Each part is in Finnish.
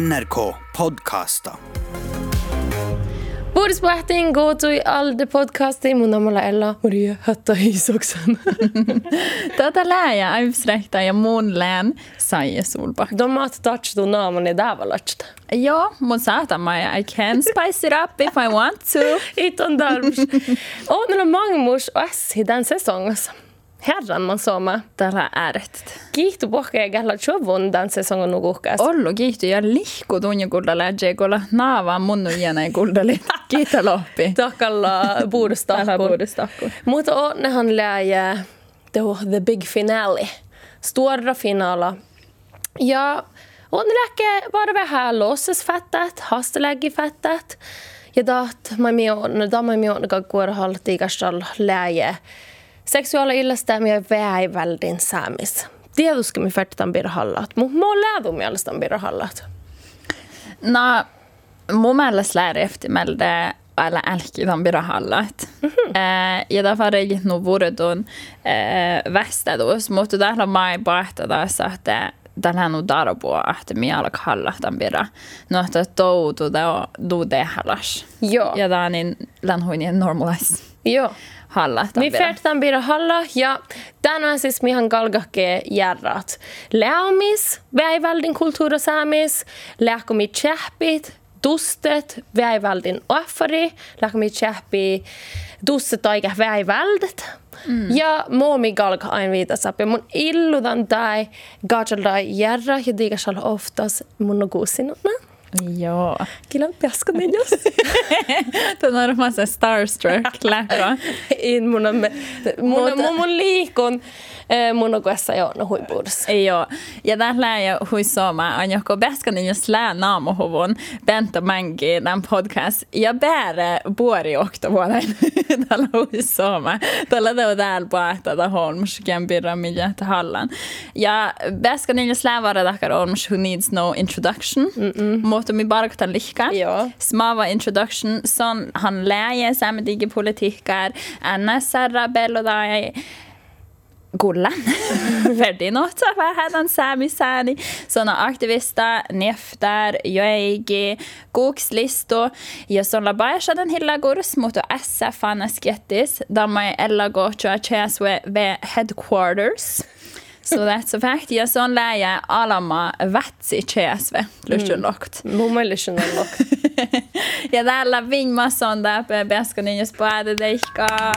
NRK podkasta. Bordsbahtin, Gotui, Alde podcasti, mun namalla Ella, Maria Hötta Hisoksen. Tätä lääjä yhdistää ja mun lään sai sulbak. De mat touch då namn är där valast. Ja, mun saata maja. I can spice it up if I want to. Iton darms. Och Det är många mors och äss i den säsongen. Alltså herran man soma. Tällä ääret. Kiihtu pohkee galla chovun danse songo nukuhkas. Ollu kiihtu ja lihku tunja kulda lähtee kulla naavaan munnu iänä kuldali. Kiitä loppi. Takalla buudustakkun. Mutta onnehan läjää the big finale. Stora finala. Ja on läke bara vähän låtsasfettet, hasteläggifettet. Ja taht, mä mion, da mä mion, kun kuorhaltiikastalla läjää. Seksuaali illastamia väiväldin saamis. Tietysti me färtetään birhallat, mutta mä lähdin mielestäni birhallat. No, mun mielestä lääreftimelde alla älkidan birahallat. Eh, ja därför är det nog vore don eh, västadus, mutta täällä mai paahtada että tällä nu darbo että mi alka hallahtan bira. No että toutu da du det hallas. Joo. Ja da niin lanhuinien normalize Joo. Hallahtan Mi färtetään birhalla ja tänään siis mihan kalgahke järrat. Läomis, väiväldin kulttuura saamis, lähkomi tjähpit, dustet, väiväldin offari, lähkomi tjähpi, dustet oikea väiväldet. Mm. Ja muomi kalga aina viitasapi. Mun illudan tai gajaldai järra ja digasal oftas mun on kuusinutna. Joo. Kila piaska neljäs. Tämä on massa starstruck lähkö. In mun on, me, mun, Mutta- mun, mun liikun eh, mun on kuessa jo no huipuudessa. Joo, ja tällä ja huisoma on joko bäskan jos lää naamohuvun Benta Mangi tämän podcast ja bäre buori oktovuoden tällä huisoma. Tällä teo täällä paahtada holmus kämpirra millä hallan. Ja bäskan jos lää vara takar holmus who needs no introduction. Mutta mi barktan lihka. Joo. Smava introduction son han läge samtidig politikkar Anna Sarra Bello dai kullan, Verdinotsa, Vähätän, Sami, Sääni, Sona Aktivista, Neftar, Joegi, Kukslisto, ja Solla Baesaden Hillagurs, mutta SF Anasketis, Dammai Ellagochua Cheswe V Headquarters. So that's a fact. Ja se on läjä alama vätsi CSV lyhtynokt. Mm. Mun lyhtynokt. ja täällä vingmassa on tää pääskönin, jos päätä teikkaa.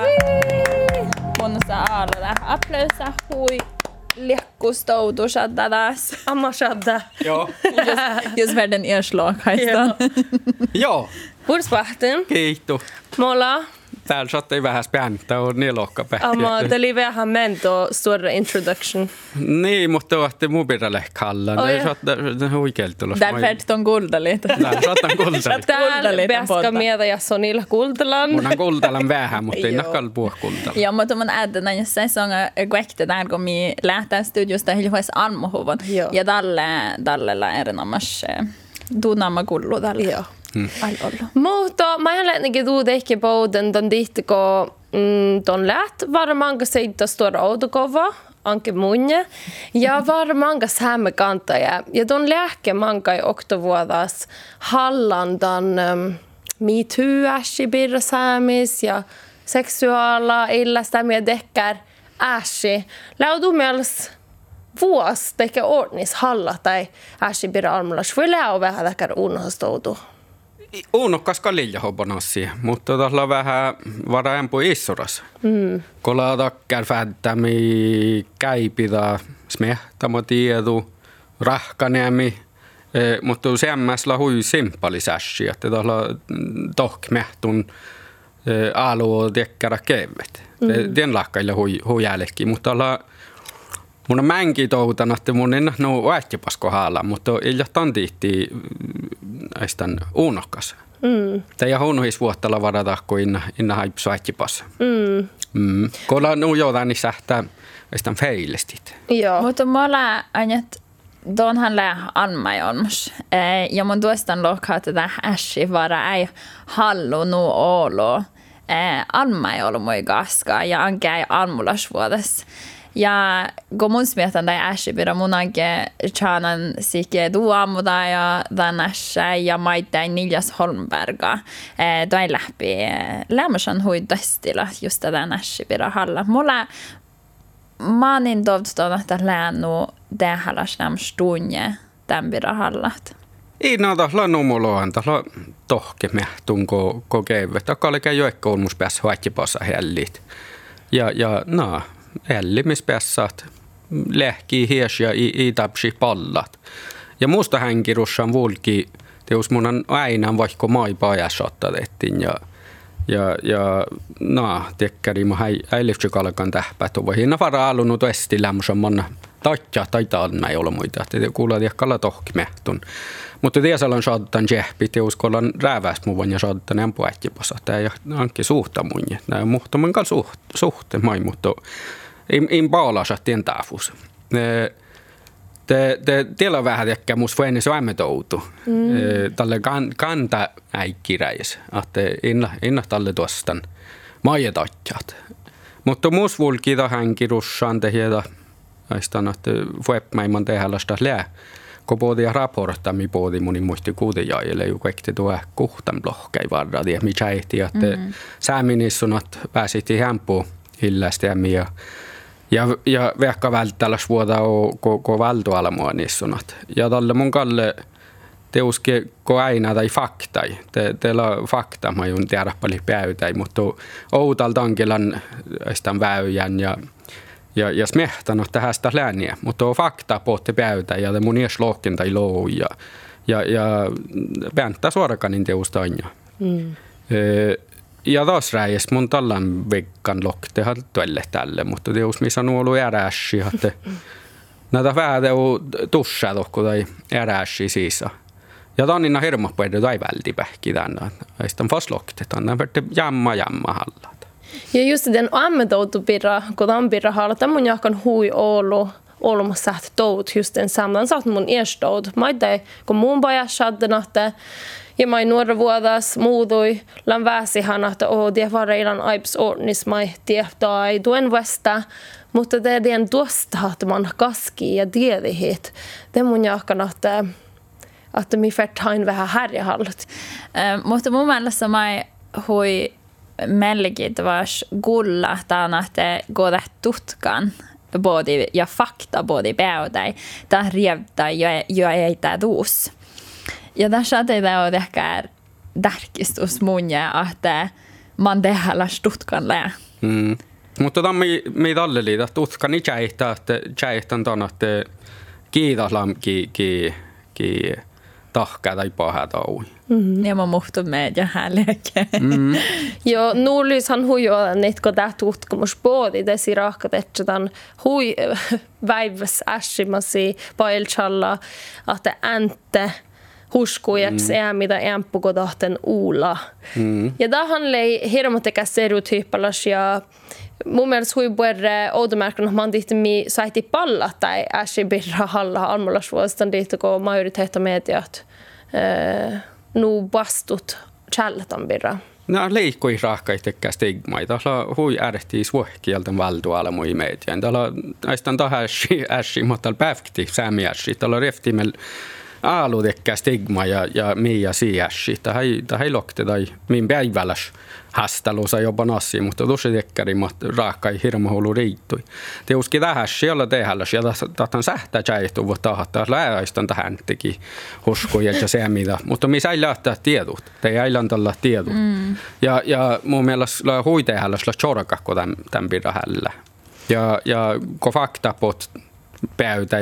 Saa aalalla. Applausa hui liekkustoutu taas. Amma shadda. Joo. Just, just världen erslaghaista. Joo. Bordspähtiin. Kiihtu. Mulla Täällä saattoi vähän späntä on nelokka Amma det oli vähän mento stora introduction. Niin, mutta olette kallan. Saattaa huikealta tulla. Därför on gulda lite. Täällä saattaa kultalla. Täällä Kuulteli tämän Beska podda. mieltä ja Sonilla Kultalan. Mun on kultalan vähän, mutta ei Joo. nakal puhua kultalla. Ja mutta mun ädänä jos se on guekte där kun mi lähtää studiosta hiljuis almohuvon. Joo. Ja dalle dallella erinomas tunama kullu dalle. Joo. Mutta mä jälleenkin tuu ehkä pouden ton dihtiko mm, ton läht varmaan siitä stora autokova anke munje. Ja varmaan hämme kantaja ja ton lähke mankai oktovuodas hallandan um, me too äsi birra saamis ja seksuaala illastämiä dekkar äsi laudu miels vuos teke ordnis halla tai äsi birra almulas voi läo vähän dekkar unohastoutu. Uunokkas kalilja hobonassi, mutta tuolla vähän varaempu issuras. Mm. Kola takkar fädtämi käipida smehtamo tiedu, rahkanemi, eh, mutta semmäsla hui simpali sässi, että tuolla tohk mehtun eh, alu tekkara kevet. Mm. Den lakkailla hui, hui jälki, mutta tuolla Mun on mänki toutan, että mun en no oättipasko haala, mutta ei johtan tihti aistan uunokkas. Mm. Tai ja huonuhis vuottalla varata, kun inna, inna haipsu ättipas. Mm. Mm. Kolla nu jotain niin sähtää aistan feilestit. Joo. Mutta mulla aina Donhan lää anmai olmus. Eh, ja mun tuostan lohkaa tätä äsi vara ei hallu nu olo. Eh, anmai olmui gaskaa ja ankäi almulas vuodes. Ja kun mun smietan tai äsipira munanke chanan sike duamuda ja dan äsä ja maittain Niljas Holmberga. Eh, toi läpi lämmösan hui testillä just tämän äsipira halla. Mulla maanin tovtuston, että läännu tehdäläs nämä stunje tämän hallat. Ei näitä lanumoloan, tällä tohke mehtun ko, ko keivet. Taka oli käy joikko ulmus päässä hoikkipassa hellit. Ja, ja na, ällimispässät lehki hies ja i, i tapsi pallat. Ja musta hänkirussan vulki, teus mun on aina vaikka maipaa ja sottatettiin ja ja, ja no, äiliftsy kalkan tähpät, voi hinna vara alunut esti lämmösen tatja tai talna ei ole muita, että kuulee tiekalla tohki mehtun. Mutta tiesalla on saattan jehpi, teuskollan räävästä mun ja saattan en puhutjipassa. Tämä ei ankki suhta mun, nämä on muhtaman kanssa suht, suhte, mai, mutta ei, ei paalasa tien taafus. Te, te, teillä on vähän ehkä musta voin se aiemmin toutu. Mm. Tälle kan, kanta äikkiräis, että inna, inna tälle tuostan maietatjat. Mutta musta vulkita hänki russaan tehdä, aistan, että webmäimman tehdä sitä lää. Kun puhutin raporttami puhutin mun muisti kuutejaille, joku kaikki tuo kuhtan lohkei varra, ja mitä ehti, että mm-hmm. sääminissunat pääsitti hämpuun hillästämiä. Ja, ja vehka välttäläs vuoda on ko, ko valtualamoa nissunat. Ja tälle mun kalle teuske ko aina tai faktai. Te, teillä on fakta, mä jun tiedä paljon päytäi, mutta outalta onkilan väyjän ja ja, ja smehtanut tähän sitä lääniä, mutta on fakta pohti päytä ja mun ees lohkin tai lou ja, ja, ja pääntä suorakanin teusta on mm. Ja taas räjäs mun tallan vekkan loktehan tuolle tälle, mutta teus missä on ollut ärässi, että näitä vähän tussa tohko tai ärässi siisa. Ja tämä on hirma puhuta tai vältipähki tänne. Sitten fast loktetaan, nämä jamma jamma halla. Ja just den ammetoutu-pirra, kun tämän pirra halata mun jahkan hui Oulu, olemassa saat tout just den samman saat mun erstout. Mä ei kun mun paja shaddenahte, ja mä nuora vuodas muutui, lan väsihan, että oh, det var redan aips ordnis, mä tiedä ei tuen vasta, mutta det är den tuosta, että man kaski ja tiedihit. Det mun jahkan, että että mi färtain vähän härjähallut. Uh, mutta mun mielestä mä hui melkein vars gulla että goda tutkan både ja fakta både päivä tai rievtä jo jo ei tää tuus. Ja tässä teitä on ehkä tärkistus mun ja että man tehdä tutkan lää. Mm. Mutta tämä mi mi talle liitä tutkan ni tjäihtä että tjäihtän ton että kiitos lamki ki ki tahkaa tai pahaa taui. Mm. Ja mä muhtun meidän häliäkin. Mm. Jo, nuulishan huijoa, että kun tämä tutkimus poodi, tesi rahkat, että tämän hui väiväs ässimasi pailchalla, että äntte huskujaksi mm. ja mitä ämppukotohten uula. Mm. Ja tähän lei hirmotekä stereotyppalas ja mun mielestä hui puhuta outomärkän, man tihti mi saiti palla tai äsi birra halla almulas vuostan tihti, kun majoriteetta mediat äh, nu vastut challetan birra. No leikkoi rahkaitekkä stigmaita. Täällä hui ärhtii suohkielten valtuala mui median. Täällä näistä tähän äsi, mutta päivkti säämi äsi. Täällä aaludekkä stigma ja, ja Mia siäsi. Tähän ei lokte tai min päiväläs hästälusa jopa nassi, mutta tosi tekkari, mutta raakka ei hirmu hullu riittui. Te uski tähän siellä tehällä, ja tahtan sähtää tjäihtu, mutta tahtaa lääaistan tähän teki huskuja ja se mitä. Mutta missä ei lähteä tiedot, te ei tällä tiedot. Mm. Ja, ja mun mielestä huitehällä sillä chorkakko tämän, tämän pidähällä. Ja, ja kun fakta pot päytä,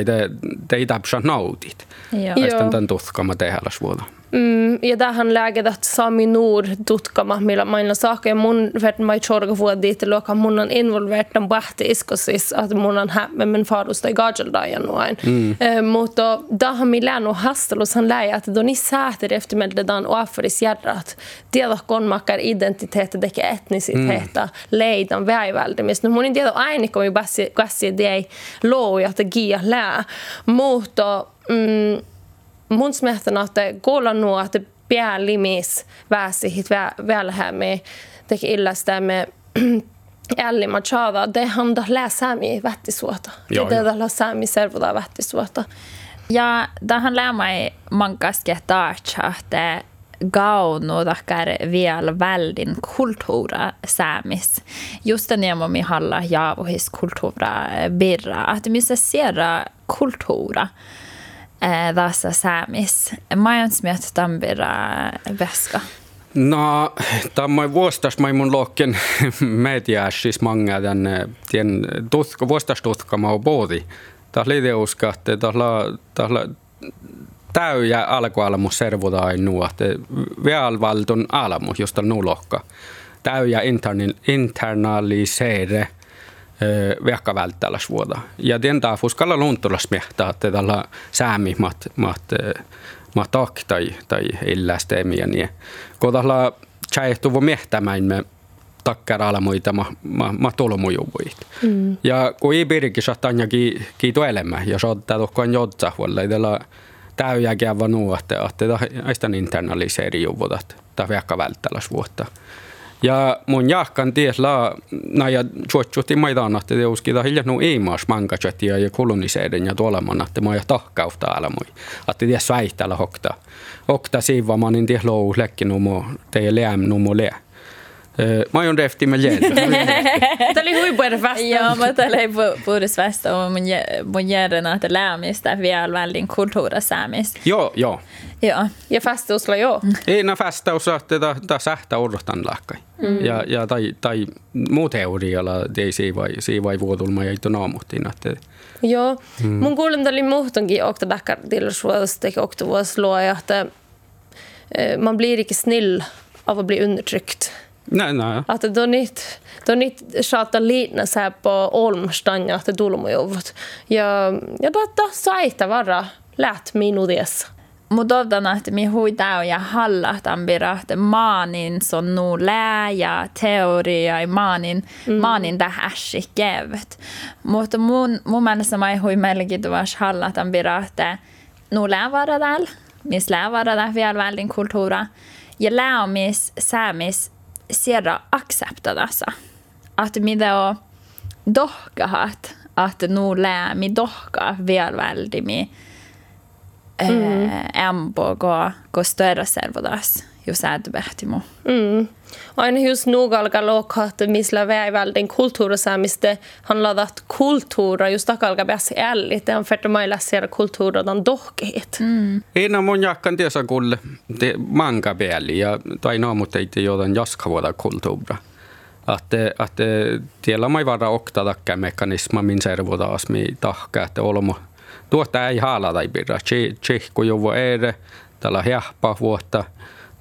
te ei tapsa nautit. Joo. Tämän tutkama tehällä vuoda. Mm, ja tähän läget att Sami Noor tutkama, millä mailla saakka ja mun verran mai chorga vuodit luokka mun on involvertan bahti iskosis, että mun on hämmä men farusta i gajeldajan noin. Mm. Eh, mutta tähän mi länu hastelus han läi että doni sääter eftermiddag dan oafaris järrat. Tiedä kon makkar identiteetti teke etnisiteetta mm. leidan väiväldimis. No mun en tiedä aina kun mi bassi gassi dei loo ja että gia lää. Mutta mm, mun smähtän, että kolla nuo, että päällimis väsi hit välhämme teki illästämme Elli Machada, det han da lää sami vättisuota. Joo, Det joo. da la sami servoda vättisuota. Ja da han lär mig många skettar att gaunu takkar vielä väldin kulttuura saamis. Just den emo mi halla jaavuhis kulttuura birra. Att missä siera kulttuura eh, tässä saamis. Mä oon smiet tämän birra veska. No, tämä vuostas mä mun lohken medias många den den tutka vuostas tutka mä boodi. Oli uska että tällä täyjä alkualamu servuda ainoa että vielä valtun alamu josta nulohka. Täyjä interni, vekka välttäläs vuoda. Ja den där fuskalla luntulas mehtaa että tällä säämi mat mat ma tak tai tai illästeemiä niin. Kun tällä tjäihtuvu mehtämäin me takkaraala muita ma, ma, ma. Mm. Ja kun ei pirki saattaa ki, ki elämä ja saattaa tuhkaan jodsa huolella, tällä täyjä käydä nuu, että aistan internaliseeri juvutat, tai vaikka välttäläs vuotta. Ja mun jahkan ties la na ja chuotchuti maidan että te uskita hilja nu ei maas manga chatia ja koloniseiden ja tuoleman että mä ja tahkausta ala moi. Että ties väihtäällä hokta. Hokta siiva mä niin ties lou lekki numo te leäm. Mä oon refti med jäl. Tämä oli huipuinen fasta. Ja, mä tällä puhdas vasta om mun, mun järjen att läämistä vielä väldin kulttuura saamis. Joo, joo. Joo. Ja fasta usla joo. Ei na fästaus että ta ta sähtä odotan lakkai. Mm. Ja ja tai tai muu teorialla ei siivai siivai vuodulma ei tonamuhtiin että Joo. Mun kuulen oli muhtonkin okta backar tillasvuodesta eikä okta vuoslua, että eh, man blir inte snill av att bli undertryckt. Nej, nej. Att är inte, är inte tjata likna så här på Olmstanja att det dolmojovot. Ja, ja då, då saita vara lät minudes. Mutta että mi huitaa ja hallat ambirahte maanin son nu lää teoria ja maanin, mm. maanin tähäsi kevet. Mutta mun, mun mielestä mä hui melkituvas hallat ambirahte nu lää vara täällä, miss lää vara täällä vielä väldin kulttuura. Ja lää miss säämis siedä accepta tässä. Att mitä on dohkahat, att nu lää mi dohka vielä väldi mi mm. ämpo gå, gå större servodas, jos äätyvähtimo. Mm. Aina just nog alkaa loukkaa, että missä väivälden kulttuurisaamista handlar att kulttuura just alkaa päässä ällit. Det är för att man läser kulttuura den dohkeet. Mm. Ei mun jakkan tiesa kulle te manga pääli ja tai naamut ei jodan jaskavuoda kulttuura. Att, att tiellä mai vara okta takka mekanisma min servoda asmi tahka, että olmo tuota ei haala tai pirra. Tsehko jovo ere, tällä hjahpa vuotta,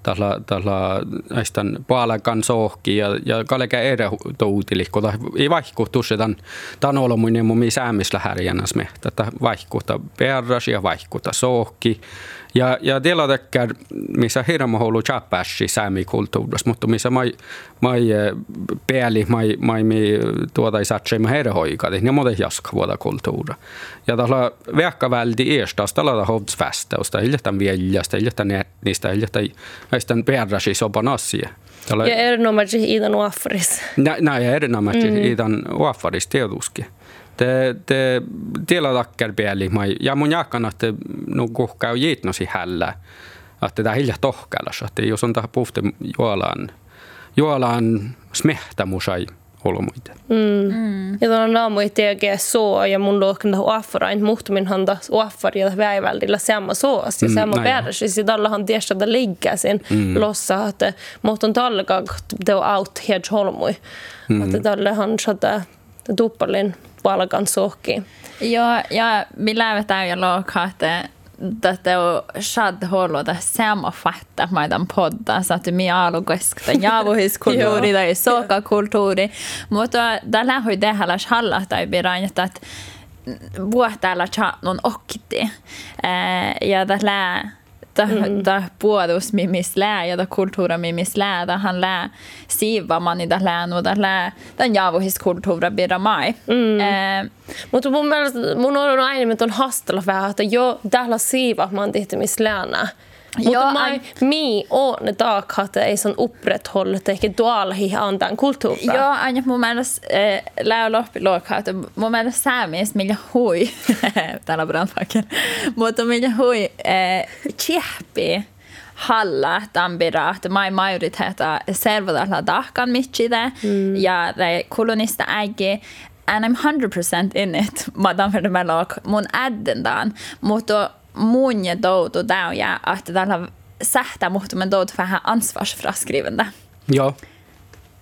tällä, tällä aistan paalakan sohki ja, ja kaleka ere tuutili, kun ei vaihku tusetan tan olomuinen mun säämisllä härjänäs me, tätä vaihkuta perras ja vaihkuta sohki. Ja, ja tiellä tekkär, missä hirmo ollut chappäsi säämikulttuurissa, mutta missä mai, mai pääli, mai, mai mi tuota ei satse mä herhoikati, niin muuten jaskavuota kulttuura. Ja tällä vähkäväldi eestas tällä hovsfästausta, hiljatta viljasta, hiljatta niistä, hiljatta näistä perrasi sopan asia. Ja erinomaisesti idan uaffaris. Näin, erinomaisesti mm. idan uaffaris tietysti te, te tiellä takkar pääli, ja mun jakkan, että no kuhka on jiitnosi hällä, että tämä hilja tohkailas, että jos on tähän puhti juolaan, juolaan smehtamusai olmuita. Mm. Mm. Ja tuon naamu ei tiedä så, ja mun luokna uaffarain, mutta min handa uaffar ja väiväldillä samma sås, ja samma mm, bärs, ja sitten alla han tiedä, että liikkää sen mm. lossa, että mutta on tallega, det on out helt holmui. Mm. Että tälle han saada tuppalin palkan sohki. Joo, ja vi lävetään jo lokaa, että tätä on shad hållo samma fatta maidan podda så att mi alu koskta jaavuhiskulttuuri tai sokakulttuuri mutta tällä hui tehdä halla tai biran että vuohtäällä chatnon okti ja tällä ta, mm. ta puolus mimis lää ja ta kulttuura mimis lää, ta han lää siiva mani ta lää nu ta lää tämän jaavuhiskulttuura bira mai. Mm. Eh, Mutta mun mielestä mun on aina, että on hastella vähän, että jo täällä siiva man tehty missä läänä. Mutta Joo, mai, mi on dag att det är sån upprätthållet, eikä tuolla hi antaa kulttuuria. Joo, aina mun mielestä äh, lää loppiluokkaa, että mun mielestä saamis, millä hui, täällä on brandfakel, mutta millä hui äh, tjäppi halla tambira, että mai majoriteeta servodalla dahkan mitchide, mm. ja det kolonista äigi, and I'm 100% in it, madan för det med lag, mun äddendan, mutta mun ja doutu täyjä, että tällä sähtää muhtumen doutu vähän ansvarsfraskrivende. Joo.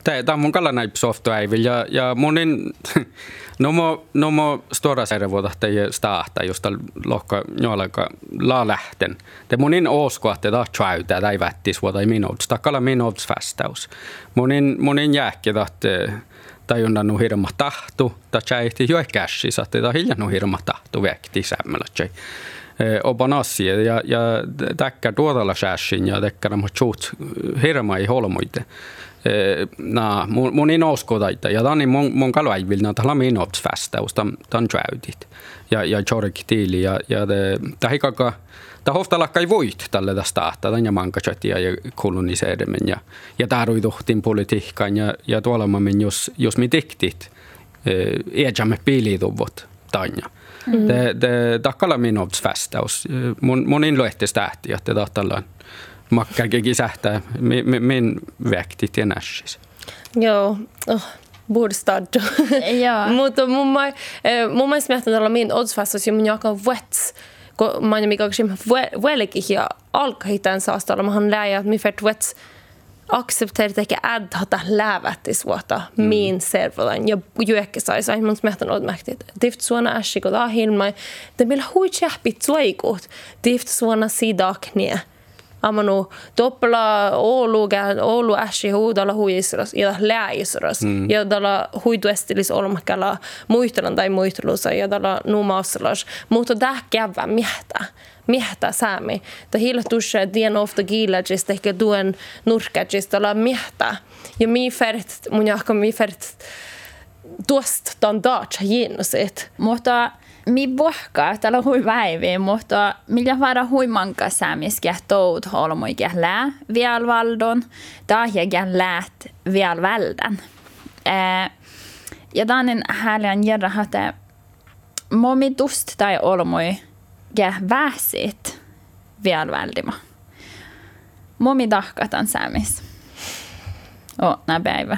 Tämä on mun kalla näin softoäivillä ja, ja monin nomo, nomo stora servoda teie staahta, josta lohka jollaika la lähten. Te monin osko, että tämä tjäytä, tai vättis vuoda minuuts, takalla minuuts fästaus. Monin, monin jääkki, että tajunnut hirma tahtu, tai tjäihti jo kässi, saatte tämä hiljannut hirma tahtu vekti sämmällä tjäi. Obanassi ja, ja täkkä tuotalla säässin ja täkkä nämä tjuut hirma ei holmoite. na mun, mun in oskodaita ja tani mun mun kalvaivil na tala min ops fästaus tan tan träudit ja ja chork tiili ja ja de tahikaka ta hoftala kai voit tälle tästä tahta tan ja manka chatia ja koloniseedemen ja ja taruiduhtin politiikkaan ja ja tuolla mä jos jos mi diktit ejamme piilituvot tanja Mm. Det, det takkala min ops fästaus. Mun, mun in loehtes tähti, että tahtallaan makkakin sähtää min, min väkti till nässis. Joo, oh, bordstad. Joo. Mutta mun, mai, mun mielestä mielestä tällä min oddsfastas ja mun jaka vets, kun mä en mikä velki ja alkahitan saastalla, mä han läjä, että mi färt vets accepterat ehkä ad hata lävättis vuotta mm. min servolan. Ja juekki sai sai mun smehtan odmäktit. Tift suona ässi kun ahilmai, te meillä hui tjäppit suikut, tift suona sidaknie. amanu doppla Oulu Oulu äsi huudalla huisras ja läisras mm. ja dalla huiduestilis olmakalla muistelan tai muistelussa ja dalla numaussalas mutta dah kävä miehtä saami ta hila tusse dien ofta gilagis ehkä duen nurkagis dalla miehtä. Ja mi färt mun jahka mi färt tuosta ton daatsa jinnusit. Mutta mi bohka täällä hui väivi, mutta millä vara hui manka säämiskä tout holmoikä lää vielä valdon, tahjäkä läät vielä välden. Ja tämän häälän järra että momi tust tai olmoi väsit vielä väldima. Momi tahkatan säämis. O, nää päivä.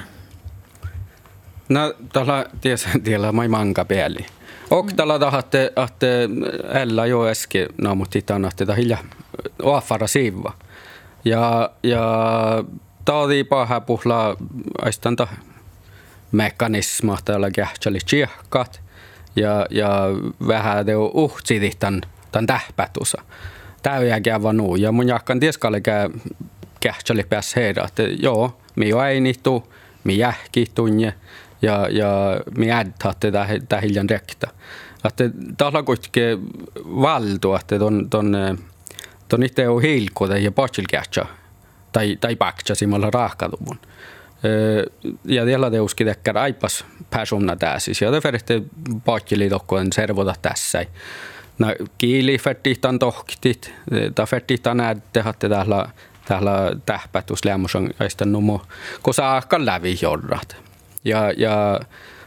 No, tällä tiesä tiellä mai manka pääli. Och tällä tahatte, että ella jo äsken naamutitaan, että tämä hilja oaffara siivva. Ja, ja taadi paha puhla aistanta mekanisma tällä kähtseli tsiehkat ja, ja vähän teo uhtsidit tämän, tähpätusa. Täyjäkään vaan nuu. Ja mun jakkan tieskalle kähtseli pääs heidä, että joo, mi jo äinittu, mi jähki tunne ja, ja mi ädhatte tämä hiljan rekta. Että täällä kuitenkin valtu, että ton, ton, ton itse on hilkuta ja patsilkähtsä tai, tai paktsa simalla rahkatuvun. Ja tällä teuskin tekkär aipas persona tässä. Ja det färte patsili tokkoen servota tässä. No, kiili färtihtan tohktit, ta färtihtan ädde hatte täällä täällä tähpätus lämmösen aista numo, kun saa lävi jorrat. Ja, ja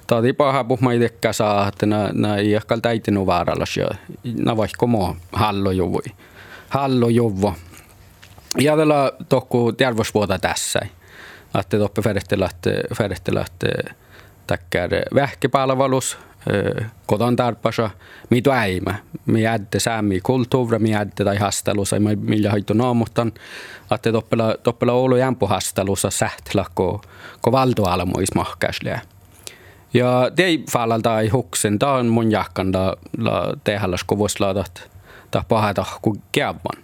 Tadi paha puhma itsekään saa, että nää, nää ei ehkä täytynyt vaarallas ja nää vaikka moo hallojuvui. Hallojuvvo. Ja tällä tokku terveysvuota tässä. Että toppe färjestellä, että färjestellä, että täkkär koton tarpasa, mitu äimä. Mi jädde säämi kulttuura, mi jädde tai hastelussa, millä haitu naamutan, että toppela, toppela Oulu jämpu hastelussa sähtlä, ko, ko valtualmois mahkäsliä. Ja det fallalta i huksen, da on mun jakkan da la tehallas kovuslaadat da pahata ku kävvan.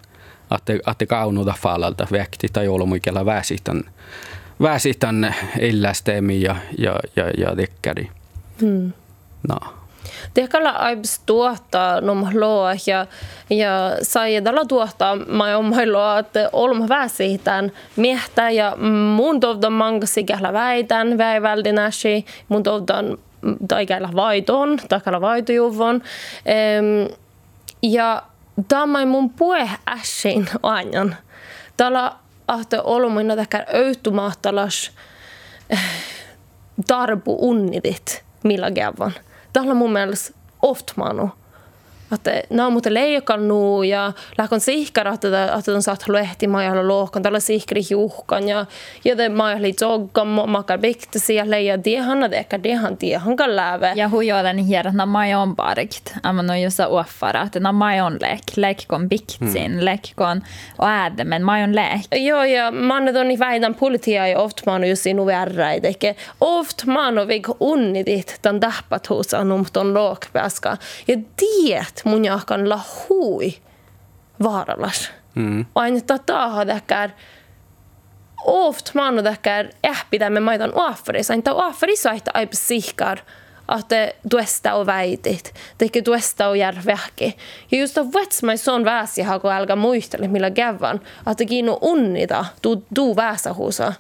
Att att det kaunu da fallalta vekti tai olmuikella väsitän väsitän illästemi ja ja ja ja dekkari. Mm. No. Tehkalla aibs tuottaa nom loa ja, ja sai tällä tuottaa mai omai loa, että olma väsitän miehtä ja mun tovdan mangasi kählä väitän väiväldinäsi, mun tovdan tai kählä vaiton, tai kählä vaitojuvon. Ja tämä mun puhe äsken ajan. Täällä ahte olumina täkär öytumaatalas tarbu unnidit millä kävän. Täällä on mun mielestä oftmanu att no, mutta leikannut ja lähkon sihkara, että, että on saat lehti majalla lohkan, tällä sihkari juhkan ja ja det majalla joggan, makar biktasi ja leija diehan att eka diehan diehan kan läve. Ja hujoiden hier, että nämä on parikit, amma no jossa uoffara, että nämä on lek, lekkon biktsin, hmm. lekkon och äde, men mä on lek. Joo, ja man on i väitän politia ja oft man just inu värre, eikä oft man on vik unnidit tämän tähpät huusan um ton lågpääska. Ja diet mun jahkan la hui vaaralas. Mm. Aina tata täkkär oft man och täkkär äppitä me maitan uaffaris. Aina uaffaris aita aipa sihkar att tuesta och väitit, teke tuesta och järvähki. Ja just av vetsmai son väsi haku alga muistele millä kävän, että kiinnu unnita tu, tu väsähuusa.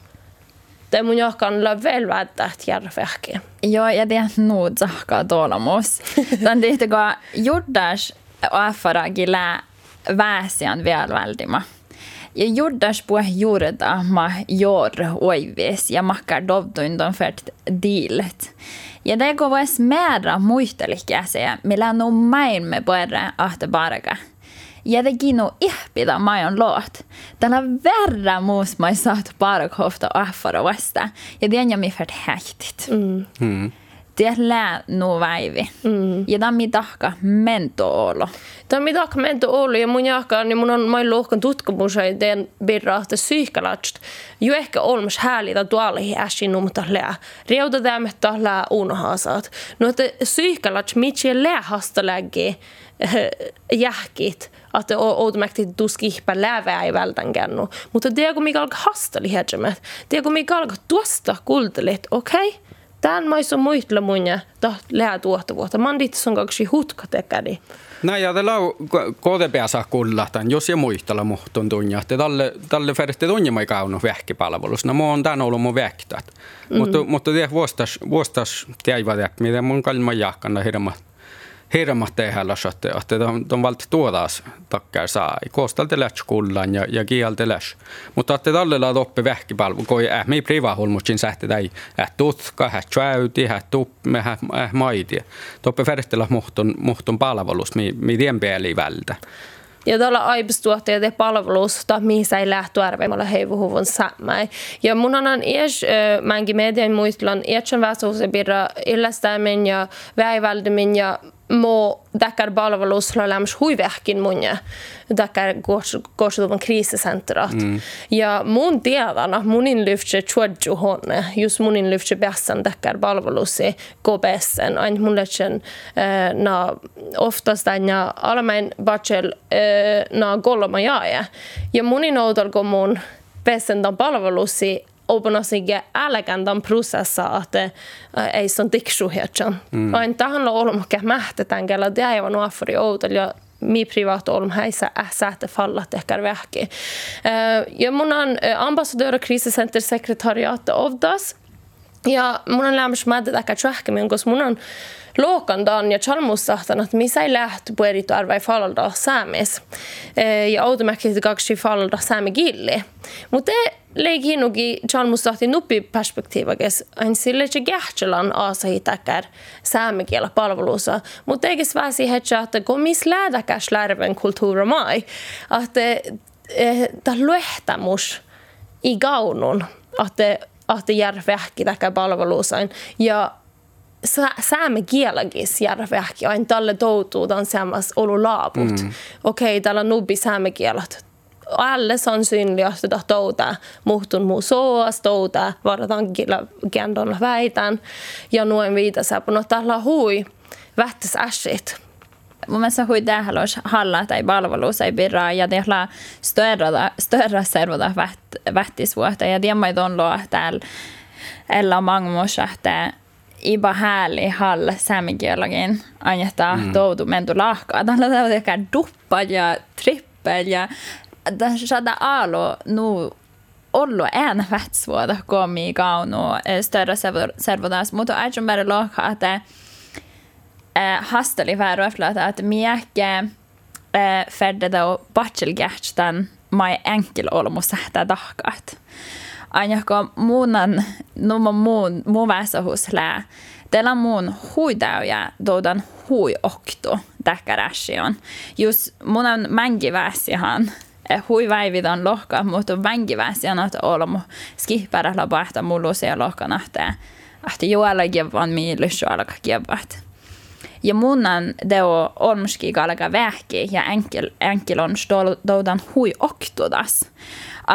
Det mun jahkan la väl vädda järvähki. Joo, ja det är nog zahka tolamus. Tän tihtiko juddas afara gilä väsian vielä väldima. Ja juddas puhe juureda ma jor oivis ja makkar dovduin don färt diilet. Ja det går vois mera muistelikkäsiä, millä no main me puhere ahte barga. Ja det gino ihpida majon loot. Tällä verra muus mai saat barghofta affara vasta. Ja det är mi färt häktigt. Mm. Mm. Det lää nu väivi. Mm. Ja tämä tahka mento olo. Tämä tahka mento olo ja mun jahka, niin mun on mai lohkan tutkimus ja teen birraahta psyykalast. Jo ehkä olmas häälitä tuolihi äsin numta lää. Riauta tämättä lää unohasaat. No että psyykalast mitsi lää hasta läggi jähkit että outomäkti tuskihpä lävää ei välttänkään. Mutta det kun mikä alkaa hastali hedgemet. Det kun mikä alkaa tuosta kultelit, okei? Okay? Tän mais on muistella munja, ta lää tuottavuutta. Man dit on kaksi hutka tekädi. No ja tällä saa kuulla, tämän, jos ja muistella muhtun tunja, tälle, tälle färjette tunja mai kaunut vähkipalvelus. No mä oon tän ollut mun vähkität. Mm. Mutta, mutta det vuostas, vuostas tiedä, miten mun kalma jahkana hirmat hirmat tehdä että, että on, on valti tuodas takkar saa. Koostalta läts kullan ja, ja kieltä läs. Mutta että tälle laat oppi vähkipalvelu, kun äh, me privahulmutsin sähti tai äh tutka, äh tjäyti, äh tuppe, äh, äh maiti. Toppe färjestellä muhtun, muhtun palvelus, mi, mi tien pääli vältä. Ja tuolla aipustuotteet ja palvelusta, mihin ei lähtu arveimmalla heivuhuvun saamai. Ja mun on ies, määnkin median muistelan, ietsen väsuusen pirra illästäimen ja väiväldemmin ja mo dakar palvelus lämms huivehkin munja dakar korsutuvan kriisisentrat. Mm. Ja mun tiedana munin lyftse chuadju honne, just munin lyftse bässan dakar palvelusi KBSen, ain mun lähtsen äh, na oftast aina alamäin bachel äh, na goloma jaaja. Ja munin oudolko mun bässan dan palvelusi openasiga äläkändan prosessa, että ei son diksuhetsan. Mm. Ain tahan olmakke mähtetään, kellä aivan nuafori outel ja mi privat olm häissä sähte fallat ehkä vähki. Ja mun on ambassadör och krisecentersekretariat ovdas. Ja mun on lämmäs mä tätä trähkemään, koska mun on Lookandan ja chalmussahtan, että missä ei lähty pueritu arvai falda saamis. Ja automäkki kaksi falda saami gilli. Mutta leigi nugi chalmussahti nuppi perspektiivakes, ain sille se gähtselan aasa hitäkär saamikielä palvelussa. Mutta eikä väsi hetsä, että kun missä lähdäkäs lärven kulttuura mai, että tämä luehtamus i gaunun, että että järvähki täkä palveluusain. Ja saamme kielagis järvähki aina tälle toutuu tämän samassa olu laaput. Mm. Okei, okay, täällä on nubbi saamme kielat. Alle sannsynligt että touta muhtun muu soas, touta varataan kielon väitän. Ja noin viitasa, no täällä hui vähtäs äsit. mun mielestä hui tähälos halla tai palvelus ei pirraa ja tehla störra, väht, vähtisvuotta ja tiemmait on luo täällä ella mangmossa, että iba härlig hall saamikielläkin aina mm. toutu mentu lahkaa. Tällä on ehkä duppa ja trippel ja saada alo nu ollut en vätsvuoda komi kaunu större servodas, mutta ajattelin bara lahkaa, että hasteli vähän että miekkä eh, färde då bachelgärtstan mai enkel olmo sähtä tahkat. Aina muunan numa muun muu väesahus lää. Teillä muun huidauja doudan hui okto täkkärässion. Just mun on eh, hui väividon lohka, mutta mängiväsihan että olmo skippärällä päästä mulusia lohkana, että että juolla kivan miilys alkaa kivat. Ja munan deo olmski galga vähki ja enkel, enkel on doudan hui oktodas.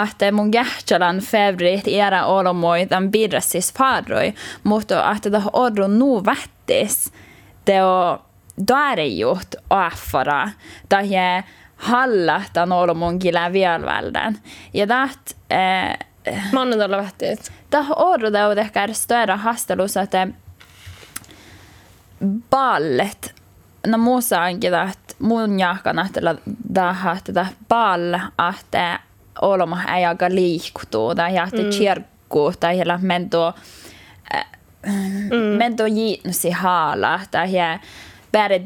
Että mun jähtälän favorit era olomoi tämän farroi, mutta että tämä orru nu vättis, deo darjut affara, tämä halla tämän olomun gila vielvälden. Ja dat eh, Mannedalla vättis. Tämä orru deo ehkä större hastelus, että ballet no muussa onkin että mun jahkan että tähän tätä ball että olma ei aika liikkutuu tai jahti mm. kirkku tai hela mento mm. mento jiitnusi haala tai bare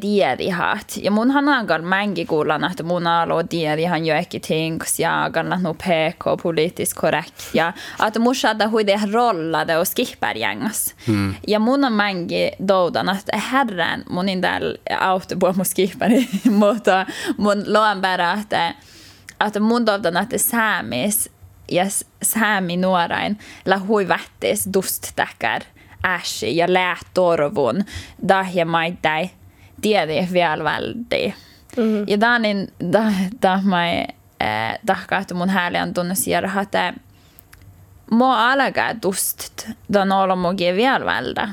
dierihat. Ja mun han angal mängi kuulan, että mun alo dierihan jo ekki tings ja agal no PK politiskt korrekt. Ja att mun saada huide rollade och skippergängas. Mm. Ja mun on mängi doudan, että herran mun indel auto på mun skipperi, mutta mun loan bara, että että mun doudan, että saamis ja saami nuorain la hui vättis dust täkär äsi ja läät torvun dahja maittai tiedi vielä väldi. Mm-hmm. Ja da mai eh, tahkaatu mun häälän tunnus järjä, että mo alaga dust dan olomugi vielä välda.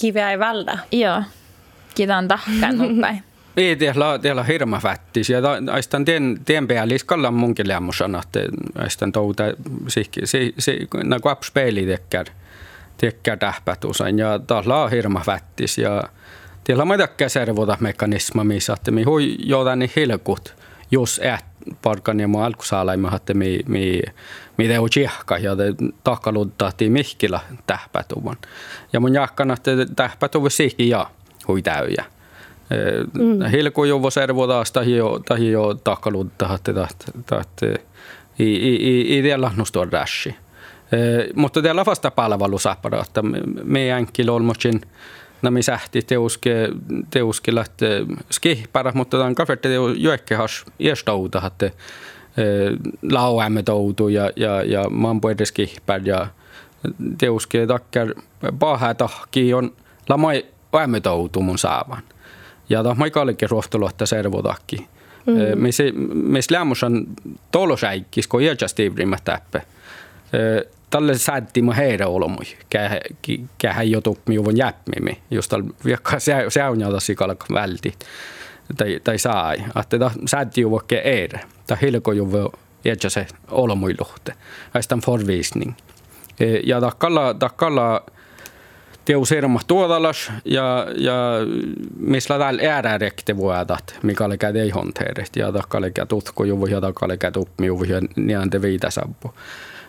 Kiveä ei välda. Joo. Kidan tahkan uppäin. Ei tiedä, tiedä hirma fättis. Ja aistan tien, tien päällis kallan munkin lämmusan, että aistan touta, sihki, si, si, na kuaps peili tekkär, tekkär tähpätusan. Ja taas laa hirma fättis. Ja Tiellä on muitakin servoda-mekanisma, missä että mi hui jotain hilkut, jos ät parkan ja mä alkusaalaimme, että mi, mi, mi teu tjehka ja te takaludtahti mihkillä tähpätuvan. Ja mun jahkana, että tähpätuvan sihki ja hui täyjä. Mm. Hilku juvo servoda tahi jo, tahi jo takaludtahti, tahti, i, i, i, i tiellä nostua rashi. Mutta tiellä vasta palvelusapparatta. Meidänkin olmosin nami sähti teuske, teuske lähtee skihpärä, mutta tämän kafette teu joekkehas iestouta, että lauämme toutu ja, ja, ja mampu edes kihpär ja teuske takkar paha tahki on lamai ämme toutu mun saavan. Ja tämä on kallikin ruohtoluotta servotakki. Mm. Mis lämmusan tolosäikkis, kun iäkästi ivrimmät täppä tälle säätti mä heidän olomui, kähän jotu miuvon jäppimi, jos tällä viekka se on välti tai, tai sai. Että tämä säätti vaikka eire, tai hilko ju jätsä se olomui luhte, aistan forvisning. Ja takkalla, takkalla teus irma tuodalas ja, ja missä täällä äärärekti vuodat, mikä oli käy ei honteerit ja takkalla käy tutku juvu ja takkalla käy tupmi juvu ja niin te viitasabbu.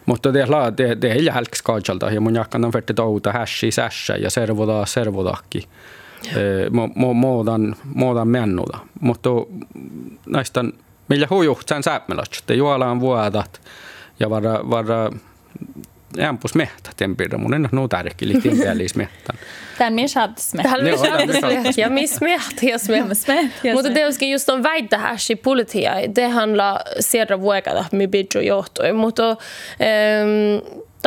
Mutta det, det, det ei jälks kajalta ja mun jakkan verti touta hässi sässä ja servoda servodakki. Muudan, muudan mennuda. Mutta näistä millä hujuht sen säpmelät, että juolaan vuodat ja vara, vara ämpus mehtä tempirä. Mun en ole tärkeä, timpeälis mehtän. Tämän minä saattis mehtän. Tämän minä saattis mehtän. Ja miss mehtä, jos mehtä. Mutta tietysti just on väitä häsi politia. Det handlar seura vuokata, mi bidjo johtui. Mutta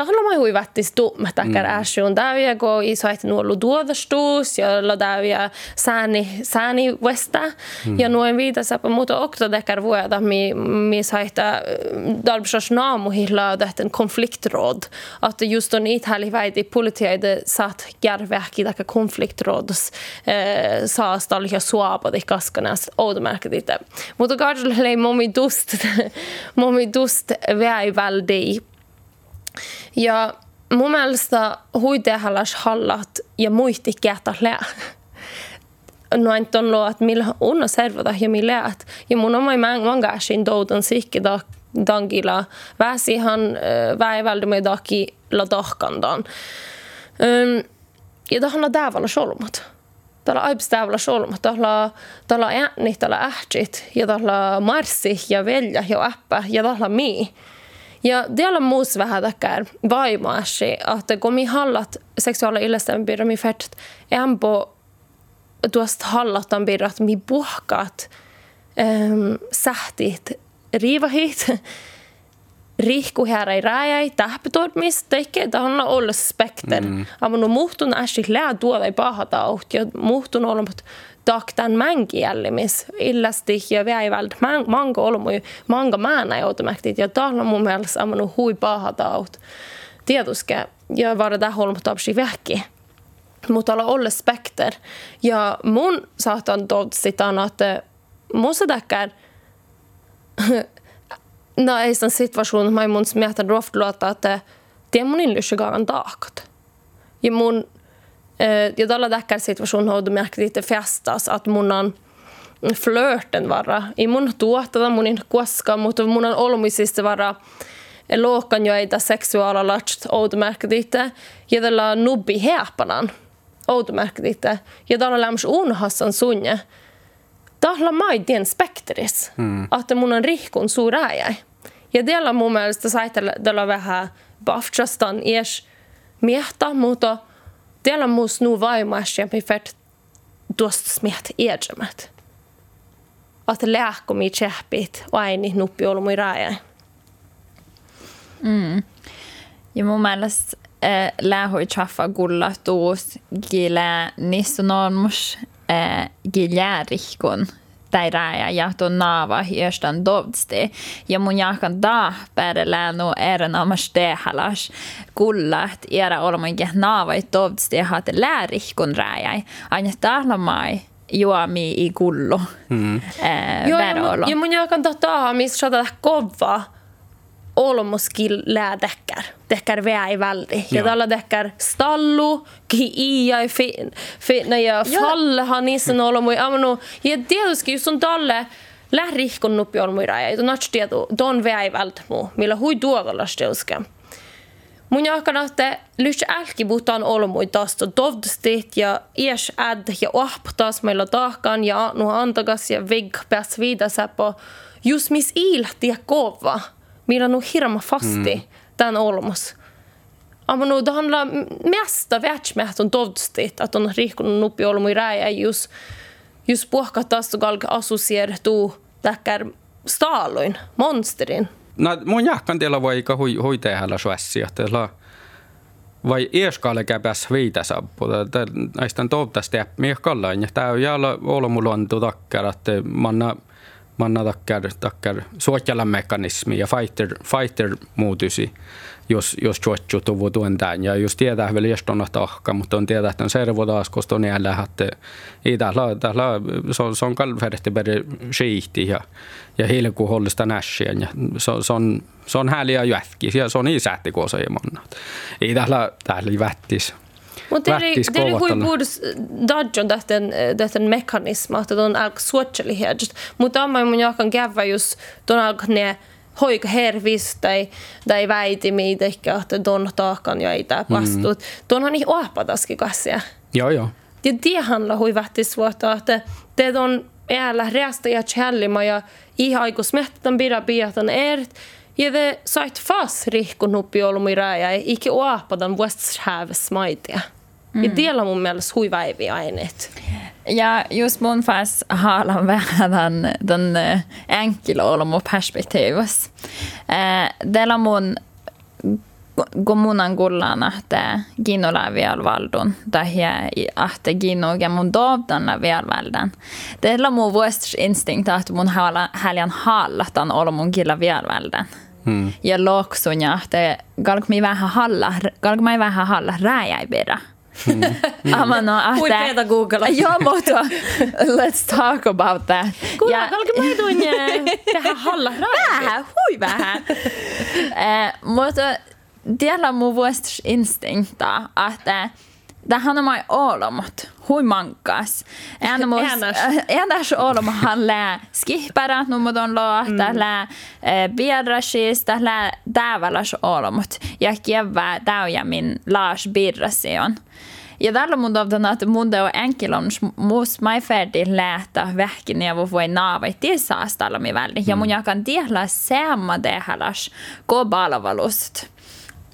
um, Tahla hui vättis tuummätäkär mm. äsjun. Täyjä ko isoit nuollu tuodastus ja la täyjä sääni, sääni västä. Mm. Ja noin viitasapa muuta oktodekkar vuoda mi, mi saita dalbsas naamuhilla tähten konfliktråd. Att just on ithäli väiti politiaide saat järvähki täkä konfliktrådos eh, saastal ja suapadi kaskanas outomärket itse. Mutta kahdella ei momi dust, momi dust väi väldi ja mun mielestä huitehallas hallat ja muisti kätä lää. No en ton luo, että millä unna servata ja millä läät. Ja mun oma mangashin doutan sikki da dangila väsihan väiväldy me daki la dahkandan. Ja tahanna däävällä solmat. tällä aipistävällä solma, tällä tällä ääni, tällä ähtit ja tällä marssi ja velja ja äppä ja tällä mii. Ja on muus vähän takar vaimaasi, että kun mi hallat seksuaali ilmestämään pirra mi färt ämpo tuosta hallatan pirra, että mi puhkaat ähm, sähtit riivahit, rihku här i rajai tähpätormis teikke tahonna olla spekter. Mm. Amma no muhtun äsi lää tuoda ei pahata aut ja muhtun olemat taktan mängi jällimis illasti ja väivält man, manga olmui manga määnä joutumäktit ja tahna mun mielestä amma no hui pahata aut. Tietuske ja vara där holmat apsi vähki. Mutta olla olla spekter. Ja mun saatan todsitaan, että musta täkkär no ei sen situation, mä mun smietan roftluota, että det mun illysigaan taakat. Ja mun, ja tällä täkkär situation har du märkt lite festas, att mun on flörten vara. I mun tuottada mun in koska, mutta mun on olmisista vara luokan joita seksuaalalatst outomärkkiditte ja tällä nubbi heapanan outomärkkiditte ja tällä lämms unhassan sunne tahla maidien spektris, mm. että mun on rihkun suurääjä. Ja tällä mun mielestä saitella vähän bafchastan ies miehtä, mutta tällä muus nu vaimaisia, mi färt tuosta smiet edjämät. Että lääkkomi tsehpit, aini nuppi ollut mui rääjä. Mm. Ja mun mielestä äh, lähui chaffa gulla tuus gile nissunormus äh, giljärihkun tai raja ja tuon naava jostain dovsti. Ja mun jakan da päädellä no erinomas tehalas kullat era olmoinkin naava dovsti ja haatte läärihkun raja. Aina täällä mai juomi i kullu. Mm. Äh, Joo, ja, mun, ja mun jakan tota, missä saada kova olmoskil lää dekkar. Dekkar väi väldi. Ja tällä dekkar stallu, ki iai fin, fin ja falle han nissen olmoi. Amano, ja tietysti just on tälle lährihkon nuppi olmoi raja. Ja nats tietu, don väi vält mu, millä hui tuokallas teuske. Mun jakan, että lyhtsä älki puhutaan olmoi tästä dovdustit ja ies äd ja ohptas meillä tahkan ja nu antakas ja vig pääs viidasä på just mis ilti ja kova millä nu hirma fasti mm. tämän olmos. Amma nu det handlar mest av världsmätt om dovstit, att on rikon nuppi olmu i räjä just, just puhkatas galg associertu täkkär staaloin, monsterin. No mun jahkan teillä voi ikä hui, hui tehdä suessia, teillä vai ieskaalle käpäs viitä sappu. Näistä toivottavasti miehkallaan. Ja tämä on jäällä olmulantu takkar, että manna manna takkar, takkar suojalamekanismi ja fighter, fighter muutysi, jos, jos juotju tuvu tuen tämän. Ja just tietää vielä jestonna tahka, mutta on tietää, että on servo taas, koska on jäällä, että ei täällä, täällä se on, se on kalverti per shiihti ja, ja hilku hollista nässien. Ja se, se, on, se on hääliä jätki, ja se on niin sähti kuin se ei täällä, täällä vättis. Mutta det är hui puhdas dadjon tähten, tähten mekanisma, että on alka suotselihet. Mutta amma mun jakan kävä just ton alka ne hoika hervis tai, tai väitimi, ehkä, että ton taakan tää pastut. Mm. Tuonhan niin oapataski kassia. Joo, joo. Ja det handlar hui vähtis vuotta, että det on äällä reasta ja tjällima ja ihan aiku smettan pidä piatan ert. Ja det sait fast rihkun nuppi olmuiraa ja ikke oapadan vuosthäves maitia. Mm. Ja delar mun mielestä huiväiviä aineet. Ja just mun fast haalan vähän den, den enkelolomu perspektiivus. Eh, Dela mun gomunan gullana että ginola vielvaldun tahia että gino mun dovdan vielvaldan. Dela mun vuostrs instinkt että mun häljan hallatan olo mun gilla vielvaldan. Hmm. Ja loksunya että galk mi vähän halla, galk mi vähän halla rääjäibira. Mm. Mm. no, Hui pedagogalla. Joo, mutta let's talk about that. Kuule, ja... kalke maidun vähän halla Vähän, hui vähän. eh, mutta tiellä mun vuostus instinkta, että Tähän olomot, hui mankas. Ennäs olomot han lää skihpärät numodon loo, mm. lää biadrasis, lää täväläs olomot. Ja kievää täyjä min laas birrasi on. Ja tällä mun toivon, että mun teo enkel on muus mai färdig lähtä vähkin ja voi naavai tisaastalla mi väldi. Ja mun jakan tiellä seamma tehdäläs globaalavalust.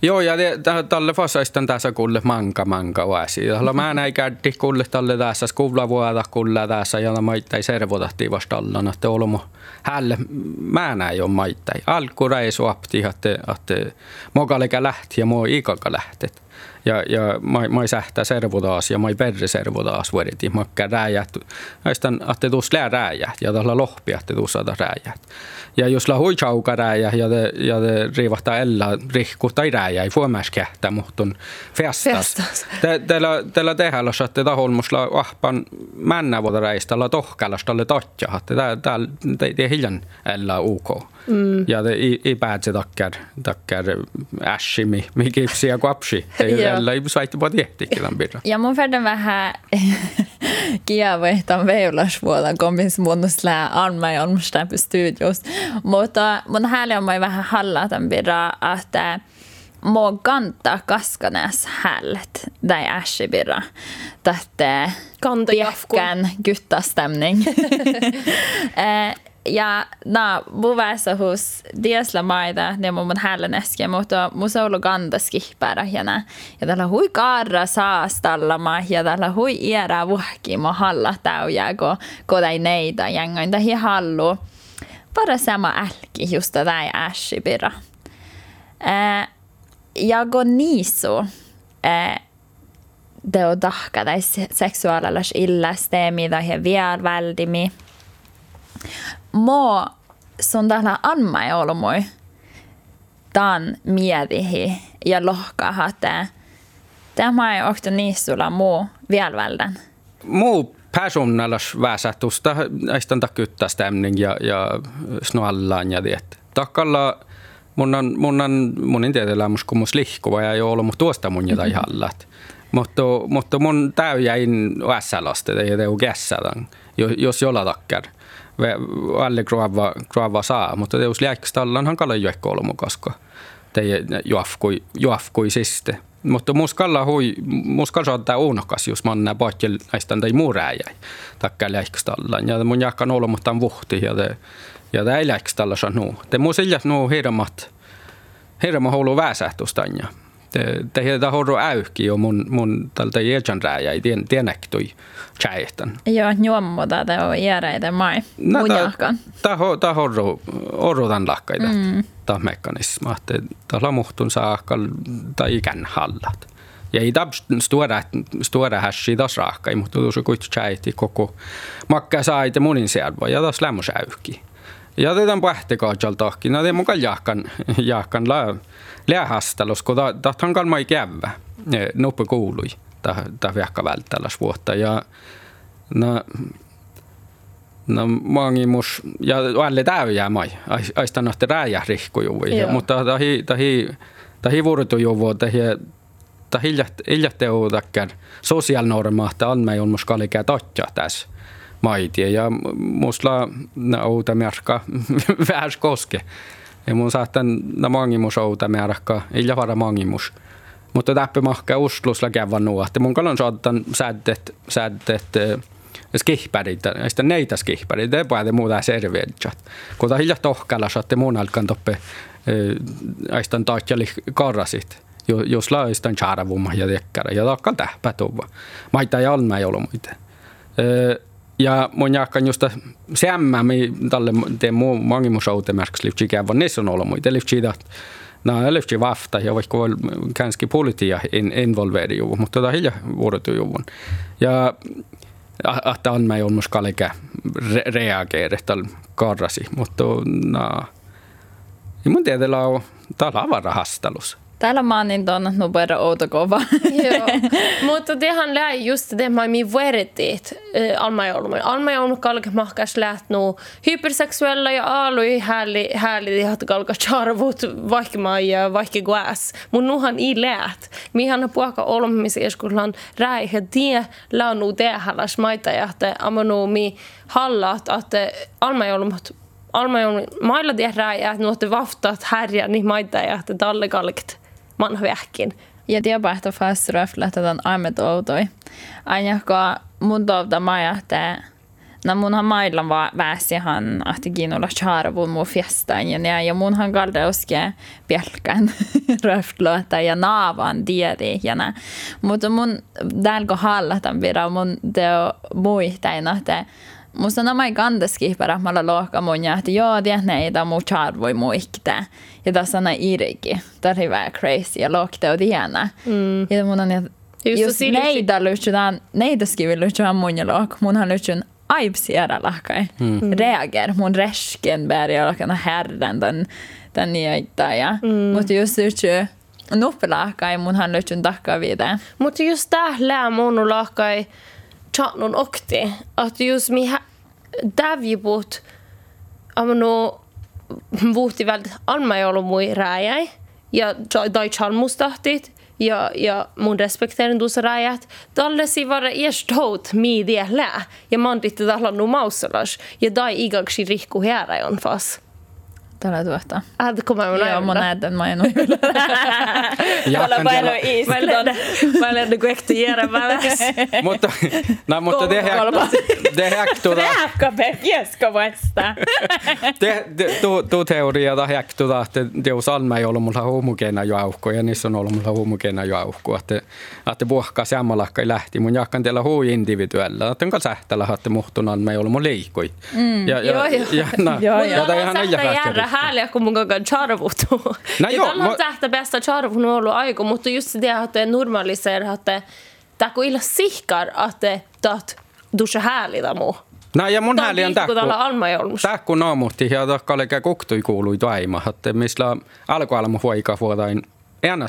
Joo, ja tälle fasaistan tässä kulle manka manka oasi. Tällä mä näin käddi kulle tälle tässä skuvla vuoda kulle tässä ja maittai servodahti vastalla, että olmo hälle mä näin jo maittai. Alkureisu apti, että, että mokalika lähti ja moi ikaka lähtet ja, ja ma, ma ei sähtä servudaas ja ma ei perre servudaas vuodeti. Ma käy rääjät, näistan, että tuus lää rääjät ja tällä lohpi, että tuus saada rääjät. Ja jos la hui chauka rääjä ja te, ja te riivahtaa ella rihku tai rääjä, ei voi myös kähtää, mutta on festas. Te, teillä, teillä tehdään, että taholmusla ahpan männä vuoda räistä, la tohkalasta, la että täällä te, te hiljan ella UK. Mm. Ja det i, i päätse takkar, takkar äshi, mi, mi kipsi ja kuapsi. Eller i svaitte på tehtikin tämän birra. Ja mun verran vähän kiavehtan veulasvuodan komis muunnos lää Anma ja Olmstäpy studios. Mutta mun hääli on mai vähän halla tämän birra, että må ganta kaskanes hället där äshi birra. Tätte piekän gyttastämning. ja na buvässä hus diesla maida ne mun hällen äsken mutta musoulu ganda skihpärä ja nä ja tällä hui karra saastallama ja tällä hui iera vuhki mo halla täyjä ko kodai neitä jängoin tähi hallu. Para sama älki just tätä ässi pira. Ja go niisu det on tahka tai seksuaalilas illasteemi tai vielä väldimi mo son tällä Anma ei ollut moi tan mietihi ja lohkaa että tämä ei ole niissä muu vielä välden. Muu personalas väsätusta, näistä takyttä stämning ja, ja snallaan ja det. Takalla mun on, mun on, mun en tiedä elämys, kun mun lihkuva ja ei ollut, mutta tuosta mun jotain hallat. Mutta, mutta mun täyjäin vässälaste, ei teu kässädan, jos jolla takkar alle grava, grava saa, mutta jos liäkstallan hankala juekko koska te juafkui, juafkui siste. Mutta muskalla hui, muskalla saattaa unokas, jos man nää pohjel näistä tai muu rääjäi, takka liäkstallan. Ja mun jakkan olla, mutta vuhti, ja te, ja te ei liäkstalla sanu. Te mun siljas nuu hirmat, hirma houlu väsähtustanja te heitä horro äyhki jo mun, mun tältä jäjän rääjä, ei tien, tienektui tjäihtan. Joo, juommuta te on järeitä mai, no, mun jahkan. Tämä horro, horro tämän lakkaita, mm. tämä mekanisma, että tämä muhtun saakal tai ikän hallat. Ja ei tämä stora, stora hässi taas raakka, mutta tuossa kuitenkin tjäihti koko makka saite munin sieltä, ja taas lämmös äyhki. Ja tätä pähtekaatjaltahkin, no te mukaan jahkan, jahkan lää läähastelus, kun tahtan kalmai kävä, nopea kuului, tämä vihka välttäläs vuotta. Ja no, no mangimus, ja alle täyjää mai, aista nohte rääjä rihkujuvui, mutta tahi, tahi, tahi vuorotujuvu, tahi, tahi iljähteu takkar sosiaalnormaahta on me on muskalikää totja tässä maitie ja musta outa merkka vähäs koske. Ja mun saattan na mangimus outa merkka, illa vara mangimus. Mutta täppä mahka uslusla kävän nuohti. Mun kalon saattan säddet, säddet skihpärit, näistä neitä skihpärit, det är muuta serveetjat. Kun tämä hiljaa tohkalla saatte mun alkan toppe, aistan taatjali karrasit. Jos laistan charavumma ja tekkärä, ja takkal tähpä tuva. Maita ei alma ei ollut muita. Ja mun jahkan just sämmä, mi tälle teen muu mangimusautemärks livtsi kävän niissä on ollut muita livtsi dat. No, livtsi vafta ja vaikka voi känski politia in, involveri juvu, mutta tota hilja vuorotu juvun. Ja että on mä ei ollut kalike re, karrasi, mutta no, ei mun on, tää on avarahastelus. Täällä mä oon niin tuon nubera outokova. Joo, mutta tehän lää just det man mi alma jouluma. Alma jouluma kalka mahkas läht nu hypersexuella ja aalui härli härli hat kalka charvut vaikka ja vaikka guas. Mun nuhan i läht. Mihan puaka olmisi eskullan räihe tie launu tehalas maita ja että amanu mi hallat että alma joulumat Alma on mailla tehdään ja nuotte vaftat härjä niin maita ja että talle kalkt man vähkin Ja että fast röflätetään aimet outoi. Aina kun mun tovda maja, että No munhan mailla va väsihan ahti kiinnolla charvun mun fiestaan ja, ja munhan kalde uske pelkän röftlötä ja naavan tiedi ja nä. Mutta mun täällä hallatan pidä mun teo muistain, että Musta nämä ei kantaski paremmalla lohka mun ja että joo, tiedä ei tämä mun charvoi muikte. Ja tässä on iriki. Tämä on hyvä crazy ja lohte on tiedä. Mm. Ja mun on Just, just neitä lyhtsydään, neitä skivi lyhtsydään mun ja lohk. Munhan lyhtsyn aipsiera lahkai. Mm. Reager, mun resken bärja lahkana herran den, den niitä. Ja. Mm. Mutta just lyhtsy nuppelahkai, munhan lyhtsyn takkaa viitä. Mutta just tää lää mun lahkai chatnon okti. Att just mi tävjiput amno vuhti väldigt alma ei ollut mui rääjäi. Ja tai chalmustahtit ja, ja mun respekteerin tuossa rajat. Tällaisia vara erst hout miidiä lää. Ja man ditte tällä nu mausalas. Ja dai igaksi rikku hääräjon fas. Tällä tuosta. Ah, det kommer jag Joo, mun näytän mä en ole Tällä paljon. Mä olen kuektu jäädä väväs. Mutta, no, mutta det här, det här tuota... Rääkkäpä, vasta. Tuo teoria här tuota, että teos alma ei ollut mulla homogeena jouhko ja niissä on ollut mulla homogeena jouhko. Että, että puhkaa sammalakka lähti mun jakkan teillä huu individuella. Että on kanssa sähtällä, että muhtun alma ei ollut mun liikui. Ja, ja, ja, ja, ja, ja, ja, ja, ja, ja, ja, härliga kun mun kanssa charvutu. No ja tällä on tähtä bästa charvun ollut aika, mutta just det että normaliserar että tämä kun illa sihkar että tat dusha härliga muu. No ja mun häli on tähku. Tähku naamuhti ja takka kuktui kuului taima, että missä alkualmu huika vuotain en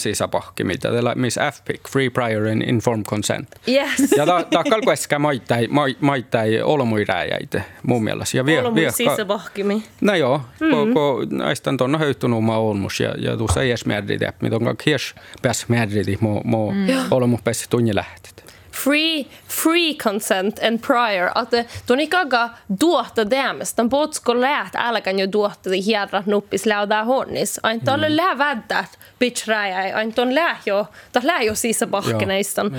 miss F-pick, Free Prior and Informed Consent. Yes. Ja takkal kuitenkaan maittai, maittai olmuiräjäitä mun mielestä. Ja vie, Olmui sisäpohkimi. No joo, mm. kun, kun näistä on höyttynyt oma olmus ja, ja tuossa ei edes määrditä, mitä on kaikki edes mo määrditä, mua mm. tunne lähtetä free, free consent and prior. Att tuon ikaga duotta demes. Tämän potsko läht älkän jo duotta hierrat nuppis läudää honnis. Ain tolle mm. lää väddät bitch räjäi. Ain ton lää jo, ta lää jo sisä pahkeneistan.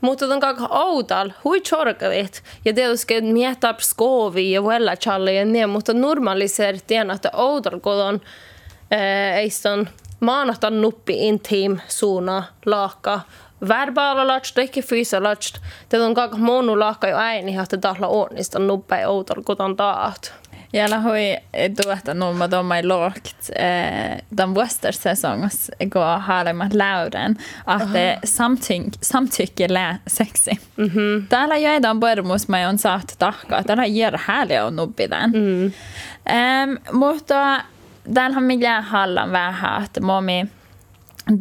Mutta ton kaka outal, hui chorkalit. Ja tietysti miettaa skovi ja vuella challe ja niin, mutta normaliseer tien, että outal kodon eiston maanahtan nuppi intim suuna laakka verbaalalacht, ehkä fyysalacht. Tätä on kaikki monu lahka jo ääni, että tahla onnista nubbe ja outolla kutan taat. Jällä hui eh, tuota numma tommai lågt den eh, vuoster säsongs gå eh, harma lauden ah, att det samtyck, samtycke lä sexy. Mm -hmm. Täällä jäi tämän puhelumus mä on saatu tahkaa. Täällä jär härliä on nubbiden. Mm. Ähm, mutta täällähän millään hallan vähän, että momi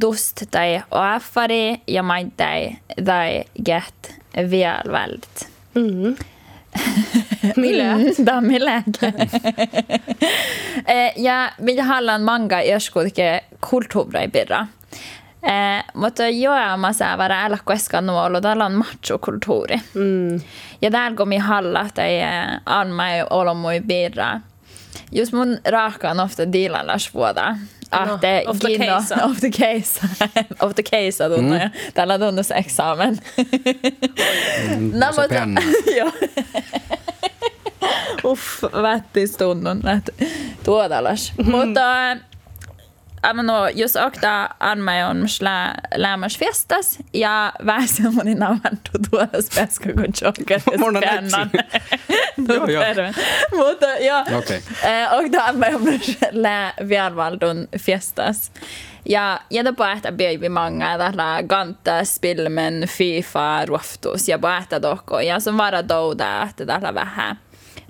dust tai oafari ja maitai tai get vielvält. Mm. Millä? Tämä on millä. ja minä haluan manga joskuinkin kulttuuria pidä. Eh, mutta joamassa vara älä koskaan nuolo, täällä on machokulttuuri. Mm. Ja täällä kun minä halla tai anma olo mui pidä. Just mun raaka on ofta diilallas vuoda Ah, att eh, of the Gino, case. Of the case. of the case hade hon, mm. den hade examen. Mm, och penna. ja. Uff, vettig stund hon. Tuo tällais. Mm. Mutta no, jos okta anmajonms lä, lämmäs festas ja vähän semmoinen navantu tuodas pääskö kun joker skannan. joo, joo. Mutta Okej. Eh, okay. okta anmajonms lä vianvaldun festas. Ja, ja då bara äta baby många där ganta spilmen FIFA ruoftus ja bara äta dock och jag som vara då där äta där vähän.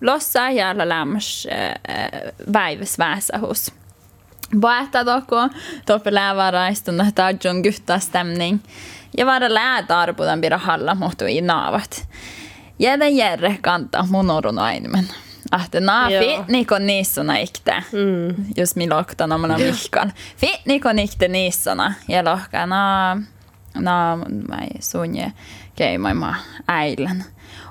Lossa jävla lämmäs äh, eh, eh, väivsväsa hos. Bare dere. Dere lever en stund etter jungguttastemning. Ja vaara lää tarputan pidä halla muhtui naavat. Jäde järre kantaa mun orun ainemen. Ahte naa fi niko niissona ikte. Mm. Jos mi lokta namana mihkan. Fi niko nikte niissona. Ja lohka naa... Naa mä ei sunje keimaimaa äilän.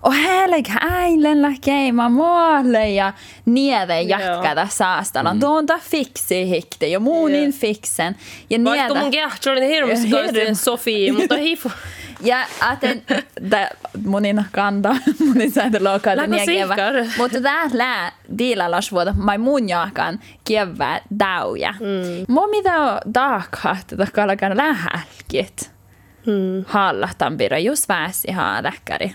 Och helig äilen lakei mä maalle ja niede jatkada saastana. Mm. Tuonta fiksi hikte ja muunin yeah. fiksen. Ja Vaikka mun kehto oli hirveästi Sofia, mutta hifo. Ja aten da monin kanda monin sääntä lokal Lägg kieva. Mutta tää lää diila lasvuoda mai mun jaakan kievä dauja. Mm. Mo mitä daakhat tätä kalakan lähälkit. Mm. Hallahtan pira just väsi haa läkkäri.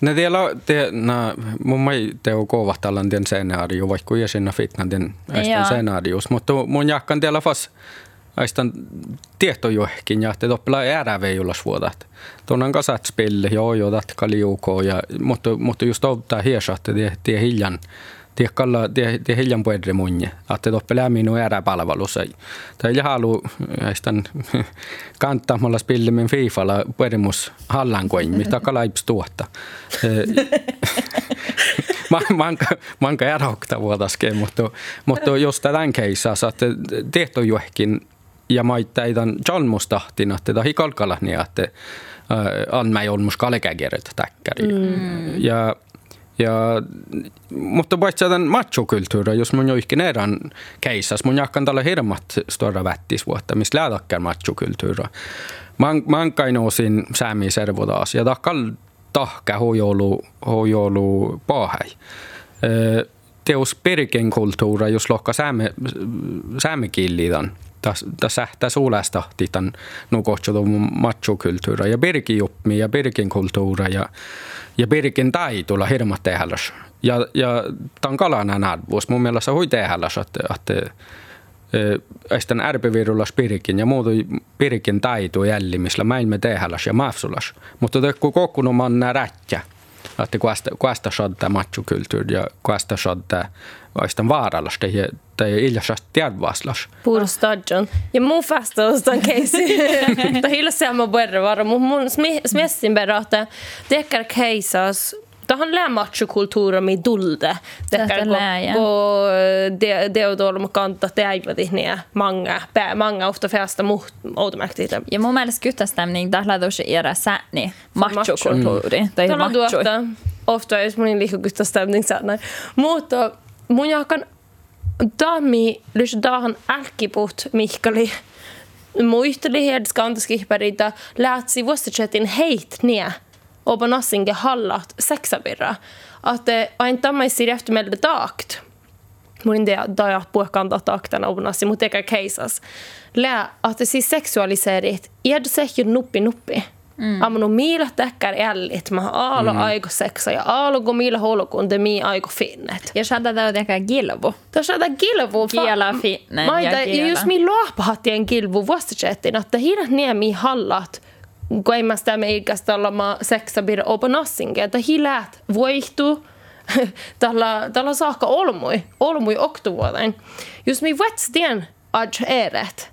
Ne tiellä, te, na, mun mai teo kovahtallan den scenaario, vaikka ja sinne fitnan den äistän scenaarius, mutta mun jakkan tiellä fas aistan tietojuhkin ja te toppela äräveijulas vuodat. Tuonnan kasat spille, joo joo, dat kaliuko, ja, mutta, mutta just ottaa hiesahte, tie, tie hiljan, tie kalla, tie, tie hiljan puedre munje, että toppela minu äräpalvelussa. Tai ei halu aistan kantamalla spillimin fiifalla puedremus hallan kuin, mitä kalaips tuotta. manka, manka ärokta vuodaskeen, mutta, mutta just tämän keissassa, että tietojuhkin ja maittaidan jalmustahtina, että tahi kalkalahni, että on ei olmus kalekäkirjoita täkkäri. Mm. Ja, ja, mutta paitsi tämän machokulttuura, jos mun joikin erän keissas, mun jakkan tällä hirmat stora vättisvuotta, missä lähdäkkään machokulttuura. Man, man kai osin säämi servodaas ja takkal tahka hojoulu, hojoulu pahai. Teos periken kulttuura, jos lohka sääme, säämekillidan tässä tässä ulästä titan nukotsotu machokulttuura ja Birkin jupmi ja Birkin kulttuura ja ja Birkin taitulla hirmat tehälläs. Ja, ja tämän kalana nadvuus mun mielestä hui tehälläs, että, että Ästän ärpivirullas pirikin ja muutu pirikin taitu jällimillä mäilme tehälläs ja mafsulas. Mutta kun kokkunuman nää rätjä, että kuasta, kuasta sodda machokulttuur ja kuasta sodda oistan vaarallas tai, tai iljasast tiedvaslas. Puro stadjon. Ja mun fastaustan keisi. Tai hillä sama verran vara. Mun smessin berra, että tekkar keisas Tähän lää machokulttuura mi dulde. Tekkar ko det det då de kanta täivät niin många många ofta fästa mot automatiskt. Ja mun mielestä kyttästämning tällä tosi era säni machokulttuuri. Tai macho. Ofta jos mun liikaa kyttästämning säni. Mutta mun jakan dami lys dahan älkiput Mihkali muisteli hedskantaskihparita lähtsi vuosichetin heit nie oba nassinge hallat seksabirra. Att ain tammaisi efter taakt. Mun det da puhkanta taaktana oba nassi, mutta eikä keisas. Lää, että siis seksualiseerit, iedä se nuppi nuppi. Mm. Amano miila täkkär ällit, mä aalo mm. aiko seksa ja aalo kun miila holkun te mii aiko finnet. Ja shada da teka gilvu. Ta shada gilvu. Kiela finnet ja kiela. Just mi luopahattien gilvu vuostachettin, että hirat niemi hallat kun ei mä sitä meikästä olla ma seksa bir opa nassinge, että hiläät voihtu tällä, tällä saakka olmui, olmui oktuvuoden. Jos mi vetstien adj eret,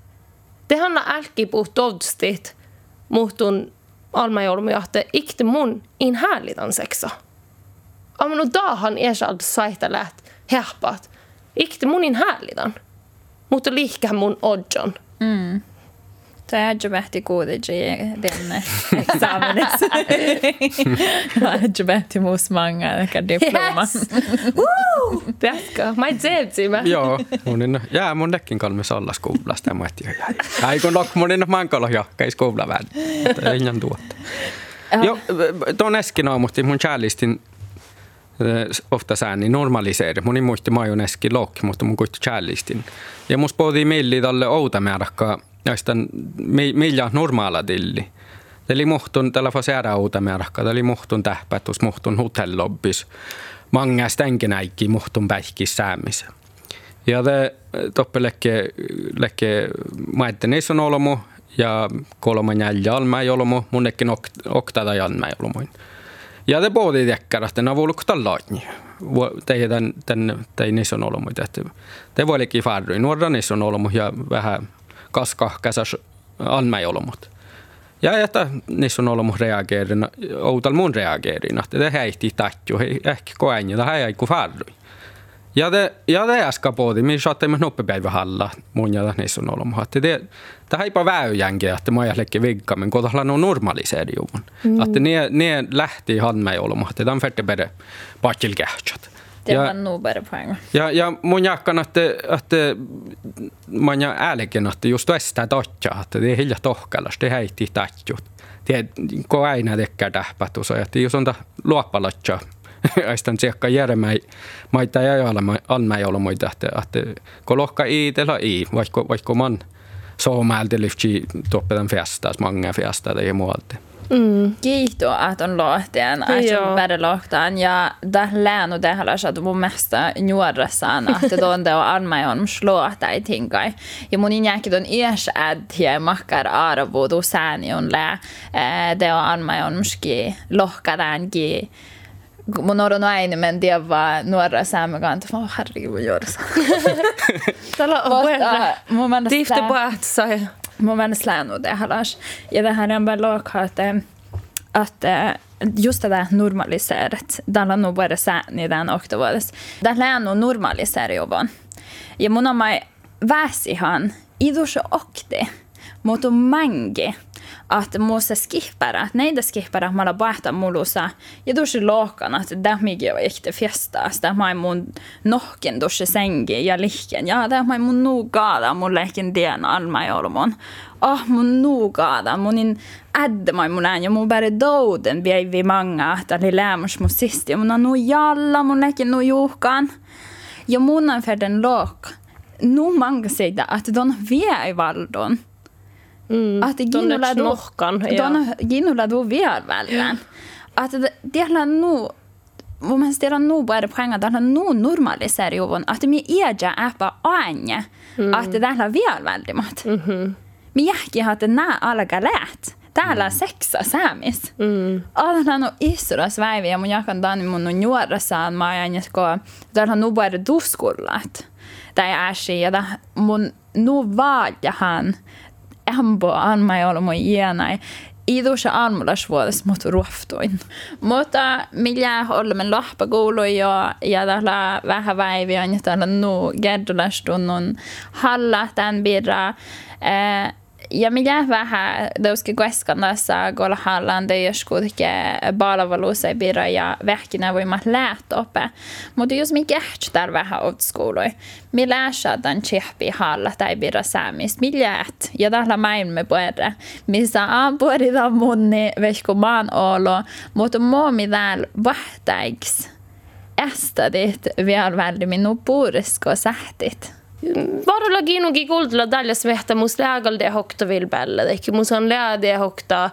tehän älkipuht todstit, muhtun almajoulumujahte ikte mun in härlitan sexa. Amma no dahan esad saita läht herpat. Ikte mun in härlitan. Mutta lihkä mun odjon. Mm. Täytyvähti kuitenkin den examenissa. Täytyvähti muus manga, eikä diploma. Pätkä, mä ei mä. Joo, mun jää mun nekin kolme olla skublasta ja mä et Ai kun nok mun en mankalo jahka, ei skubla vähän. Ingen tuotta. Joo, tuon äsken aamusti mun challistin ofta sääni normaliseeri. Mun muisti majun äsken lokki, mutta mun kuitti challistin. Ja mus pohtii milli tälle outa määräkkaa näistan millä normaala tilli. Eli muhtun tällä fasera uuta merkka, eli muhtun tähpätus, muhtun hotellobbis. Många stänkenäikki muhtun päihkis säämis. Ja det toppelekke lekke maitten on olomu ja kolman jäljä almai olomu, munnekin oktada jalmai olomuin. Ja det både tekkar att den har varit tallaatni. Det är den, den, den nisun olomu. Det var liki farru. Nuorra nisun olomu ja vähän kaskahkäsäs anmäjolomut. Ja että niissä on ollut reageerina, outal mun reageerina, että det häihti tatju, ehkä koen, ja det är ku. Ja det, ja det äska på det. Min saatte myös noppepäivä halla mun ja niissä on ollut. Että det, det här är että mä lähti vigga, men kun on normaliseerijuun. Mm. Että ne, ne lähti han med olla, että tämän färdig bare pakilkähtsät. Det var nog bara poäng. Ja, ja mun jakkan, että, että man ja äälikin, että just tästä totja, että det är hilja tohkalas, det heitti tatjut. Det kun aina tekkää tähpätu, så että jos on luoppalatja, aistan siekka järmäi, maita ja alma ei ole muita, että, että kun lohka i, tela i, vaikka, vaikka man soomältä lyfti toppetan festas, mange festas ja muualta. Mm. Kiitos, että on lohteen, että on vähän lohtaan. Ja tämä läänu tehdä, että mun mielestä nuoressaan, että tuon teo armai on slåta i tinkai. Ja mun injääkin on iäs ädhiä makkar arvoitu sääni on lää. Teo armai on muski mun on aina, men det var några saamekanta. Åh herregud, vad gör det mun mielestä... Tifte. Mun mielestä läänu det halas. Ja det här är bara låg att, att just det där normaliserat. Tällä on bara sääni tämän oktovuodessa. Tällä on normaliserat jovan. Ja mun on mai väsihan idus okti. Mutta mangi att måste skippara, nej det skippara mala bahta mulusa ja dushi lokan att det migi on ekte fiesta, sitä mai mun nohken dushi sengi ja liken. Ja det mai mun nugada mun leken dien alma jolmon oh mun nugada munin mai mun ään ja mun bäri douden vie vi manga että oli lämmus mun sisti ja mun on nu jalla mun leken nu juhkan ja mun on för den nu manga säger att de vie i valdon Mm. Att ginulla du, ja. ginulla du vielä välillä. Että teillä nu mun mielestä teillä on nu bara poäng att det nu normaliserar ju att mi eja äpä aine mm. att det här vielä väldigt mm-hmm. Mi jähki har det nä alga lät. Täällä sexa säämis. Mm. Alla on isoras väivi ja mun jakan tani mun on juorasaan mä ajan, että täällä on nu bara duskullat. Tai äsi ja mun nu vaadjahan embo anmai olmo ienai. Idusha almulas vuodessa mut ruoftuin. Mutta millä olemme lohpakoulu ja, ja täällä vähän väiviä, ja täällä nu gerdulastunnon halla tämän birra. Eh, ja minä vähän kolla hallaan te joskuutkin palveluissa ei pidä ja vähkinä voimat lähtöpe. Mutta jos minä kehtää vähän outskuului, minä lähtään tsehpi halla tai pidä säämistä, minä et. Ja täällä maailma puhutaan, missä on puhutaan munni vehko maan olo, mutta muu mitä vahtaiksi. Estadit vielä välillä minun puurisko sähtit. Varolla ginugi kuldla daljas vehta mus läägal de hokta vilbällä. Ehkä mus on lää de hokta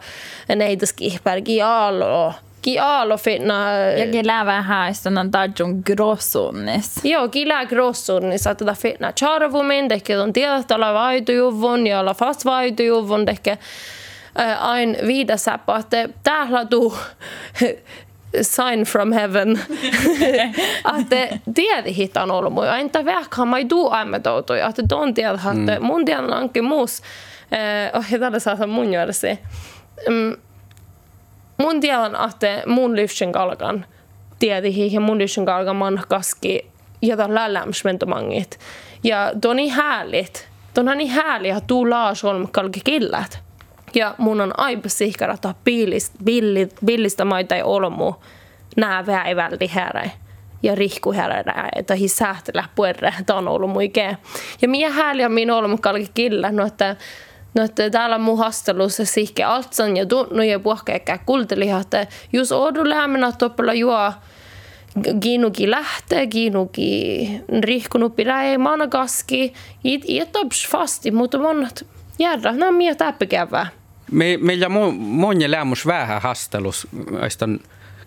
neida skihpär gialo. Gialo finna... Ja gilää vähän istunan tajun grossunnis. Joo, gilää grossunnis. Että ta finna charvumin, ehkä on tiedät olla vaitujuvun ja olla fast vaitujuvun, ehkä ain viidasäpä, että täällä tuu sign from heaven. että tiedi hitan ollut muu. Ainta vähkään mai tuu aimetoutuja. Että ton tiedä, että mun tiedän anki muus. Oh, ja tällä saa mun järsi. Mm, mun tiedän, että mun lyfsen kalkan tiedi ja mun lyfsen kalkan man kaski ja tällä lämsmentomangit. Ja ton niin härligt. Ton on niin härligt att du Lars Holm kalki killat. Ja mun on aipa sihkara, että billistä, billistä maita ei olmu nää väivälti härä ja rihku härä, että hi sähtelä puerre, että on ollut muikea. Ja minä hääliä minä ollut kalki killa, no että No, että täällä mun haastelussa sihke altsan ja tunnu ja puhka eikä kulteliha, että jos oudu lämminä toppella juo kiinuki lähtee, kiinuki rihkunuppi räi, managaski, it, it fasti, mutta monat järra, nämä mie täppikävää. Me, meillä on moni lämmus vähän hastelus, aistan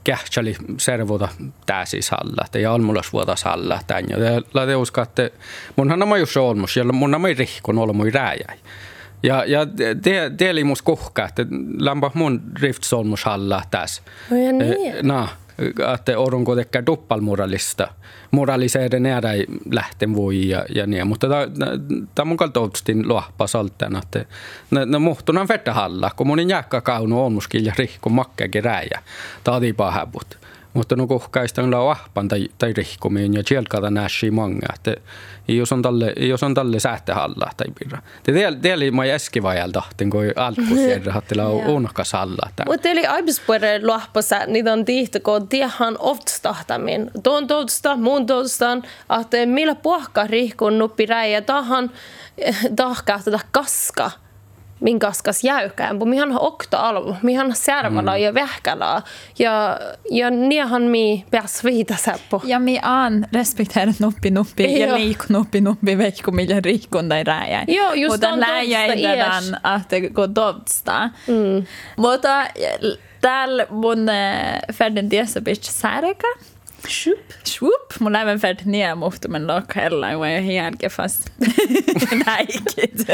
kähtsali servuta tää siis halla, ja almulas vuoda halla tän. Ja lähde uska, että munhan on just olmus, ja mun on rihkun olmui rääjäi. Ja, ja det, det oli mus kohka, että lämpä mun riftsolmus halla tässä. Oh, ja niin. No, että on kuitenkin duppalmoralista. Moraliseerde nähdä lähten voi ja, ja niin, mutta tämä mun kaltoustin lohpa saltena, että no muhtunan vettä halla, kun mun jääkkä kaunu on muskilla rihku makkeakin räjä. Tämä oli pahaput. Mutta no kohkaista on ahpan tai, tai rihkomiin ja sieltä näsi manga. Että jos on tälle, jos on tälle sähtehalla tai pirra. Det det mä äski vajal tahtin, kun alku siellä hattila unokas alla. Mutta eli aibispuere lohpassa, niitä on tihti, kun tiehan oftstahtamin. Tuon tuosta, muun tuosta, että millä puhka rihkun nuppi räjä, tahan tahkaa tätä kaska min kaskas jäykään, mutta mihan okta alvu, mihan särvalla mm. ja vähkällä ja, ja niehan mi pääs viita säppo. Ja mi an respekterat nuppi nuppi ja liik nuppi nuppi veikko millä riikkun tai rääjä. Joo, just Mutta läjäidään, että kun todsta. Mm. Mutta täällä mun eh, tiessä pitää särkä. Swoop. Swoop. Mun lämmen färd ner mot men lock hella och jag helt fast näikit.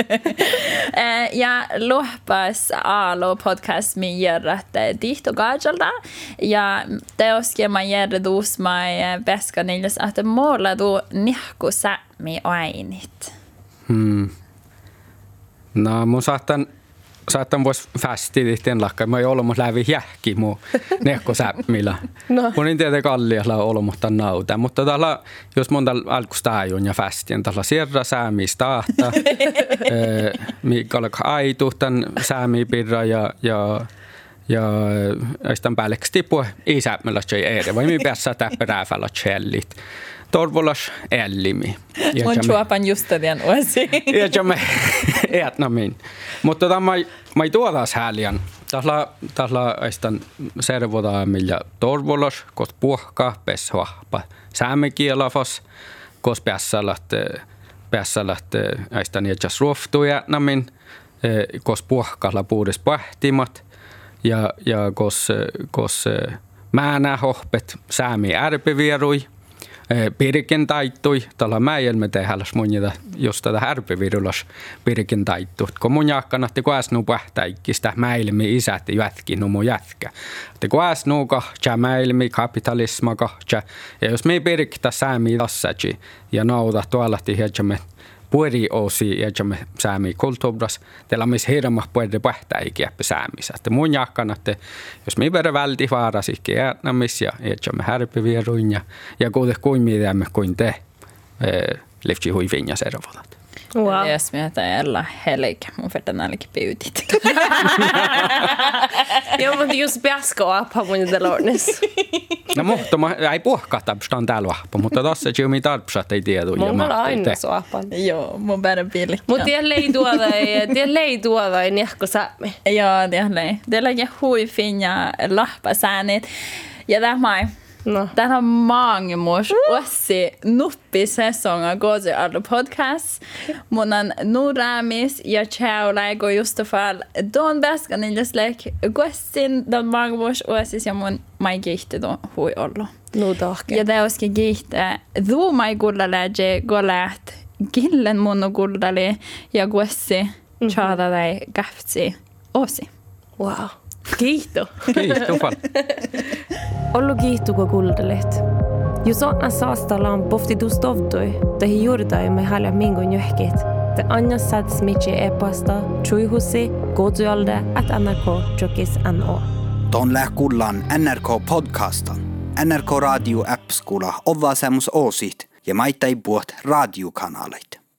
ja lohpas alo podcast mi järrat dihto gajalda ja teoske ma järre dus mai beska niljas att måla då nihku sämi ainit. Hmm. No, mun saattan saattan vois fästi tihteen lakka. Mä ei ollut mun lävi jähki mu nekko säppmillä. No. Mun en tiedä kallialla ollut mutta nauta. Mutta tällä, jos mun tällä alkusta ajun ja fästien, tällä sierra säämis tahta. mikä oli aitu tämän säämi pirra ja, ja ja sitten päälleksi tippua isämällä se eri, vai mi päässä täppärääfällä chellit. Torvolas ellimi. Mun chuopan just den osi. Ja me etnamin. Mutta tota, mä ei tuodas häliän. Tällä, tällä aistan servoda millä torvolas, kos puhka, pes vahpa. Säämekielafas, kos päässälät, päässälät aistan jätsäs ruoftuja namin, kos puhkalla puudes pahtimat. Ja, ja kos, kos määnä hohpet säämi ärpivierui – pirkin taittui, tällä mäijällä me tehdään munjita, jos tätä härpivirulas pirkin taittu. Kun mun jakkanatti kun äsnu pähtäikkistä mäilmi isät jätki no mun jätkä. Te kun äsnu kahtja mäilmi kapitalisma. Ja jos me pirkitä säämi tassaji ja nauta tuolla tiedämme pueri osi ja jamme säämi kulttuuras, teillä on myös hirma pueri pähtäikiä säämissä. Että mun että jos me verran välti vaarasikin äänamis ja jamme härpivieruin ja, ja kuitenkin kuin mitä kuin te, lefti huivin ja servotat. Wow. Jos mieltä olla helg, mun färden nälki pyytit. Joo, mutta just piasko appa mun delornis. No mutta mä ei puhkata, on täällä vahpa, mutta tossa ei ole tarpsat ei tiedä. Mun on aina suapan. Joo, mun päivän pilli. Mutta tiedä ei tuoda, tiedä ei tuoda, ei niehko sämmi. Joo, tiedä ei. Tiedä ei hui finja lahpa säänit. Ja tämä No. Den har mange mors ossi nuppi säsonga gozi allu podcast. Munan nuramis ja tjäulai go just fall don bäska niljaslek gossin don mange mors ossis ja mun mai gihti do hui ollu. No tahke. Ja det oski gihti du mai gulla läge golat gillen mun gullali ja gossi tjada dai gaftsi osi. Wow. Kiito. Kiito paljon. Ollu kiihtuko kuldelit. Jos on saastalla on pofti tustovtui, te juurdai me halja mingun johkit. Te anja sad smitsi e-posta chuihussi kotualde at nrk.no. Ton lää kullan NRK-podcastan. NRK Radio App-skula ovaa semmus oosit ja maittai puot radiokanaleit.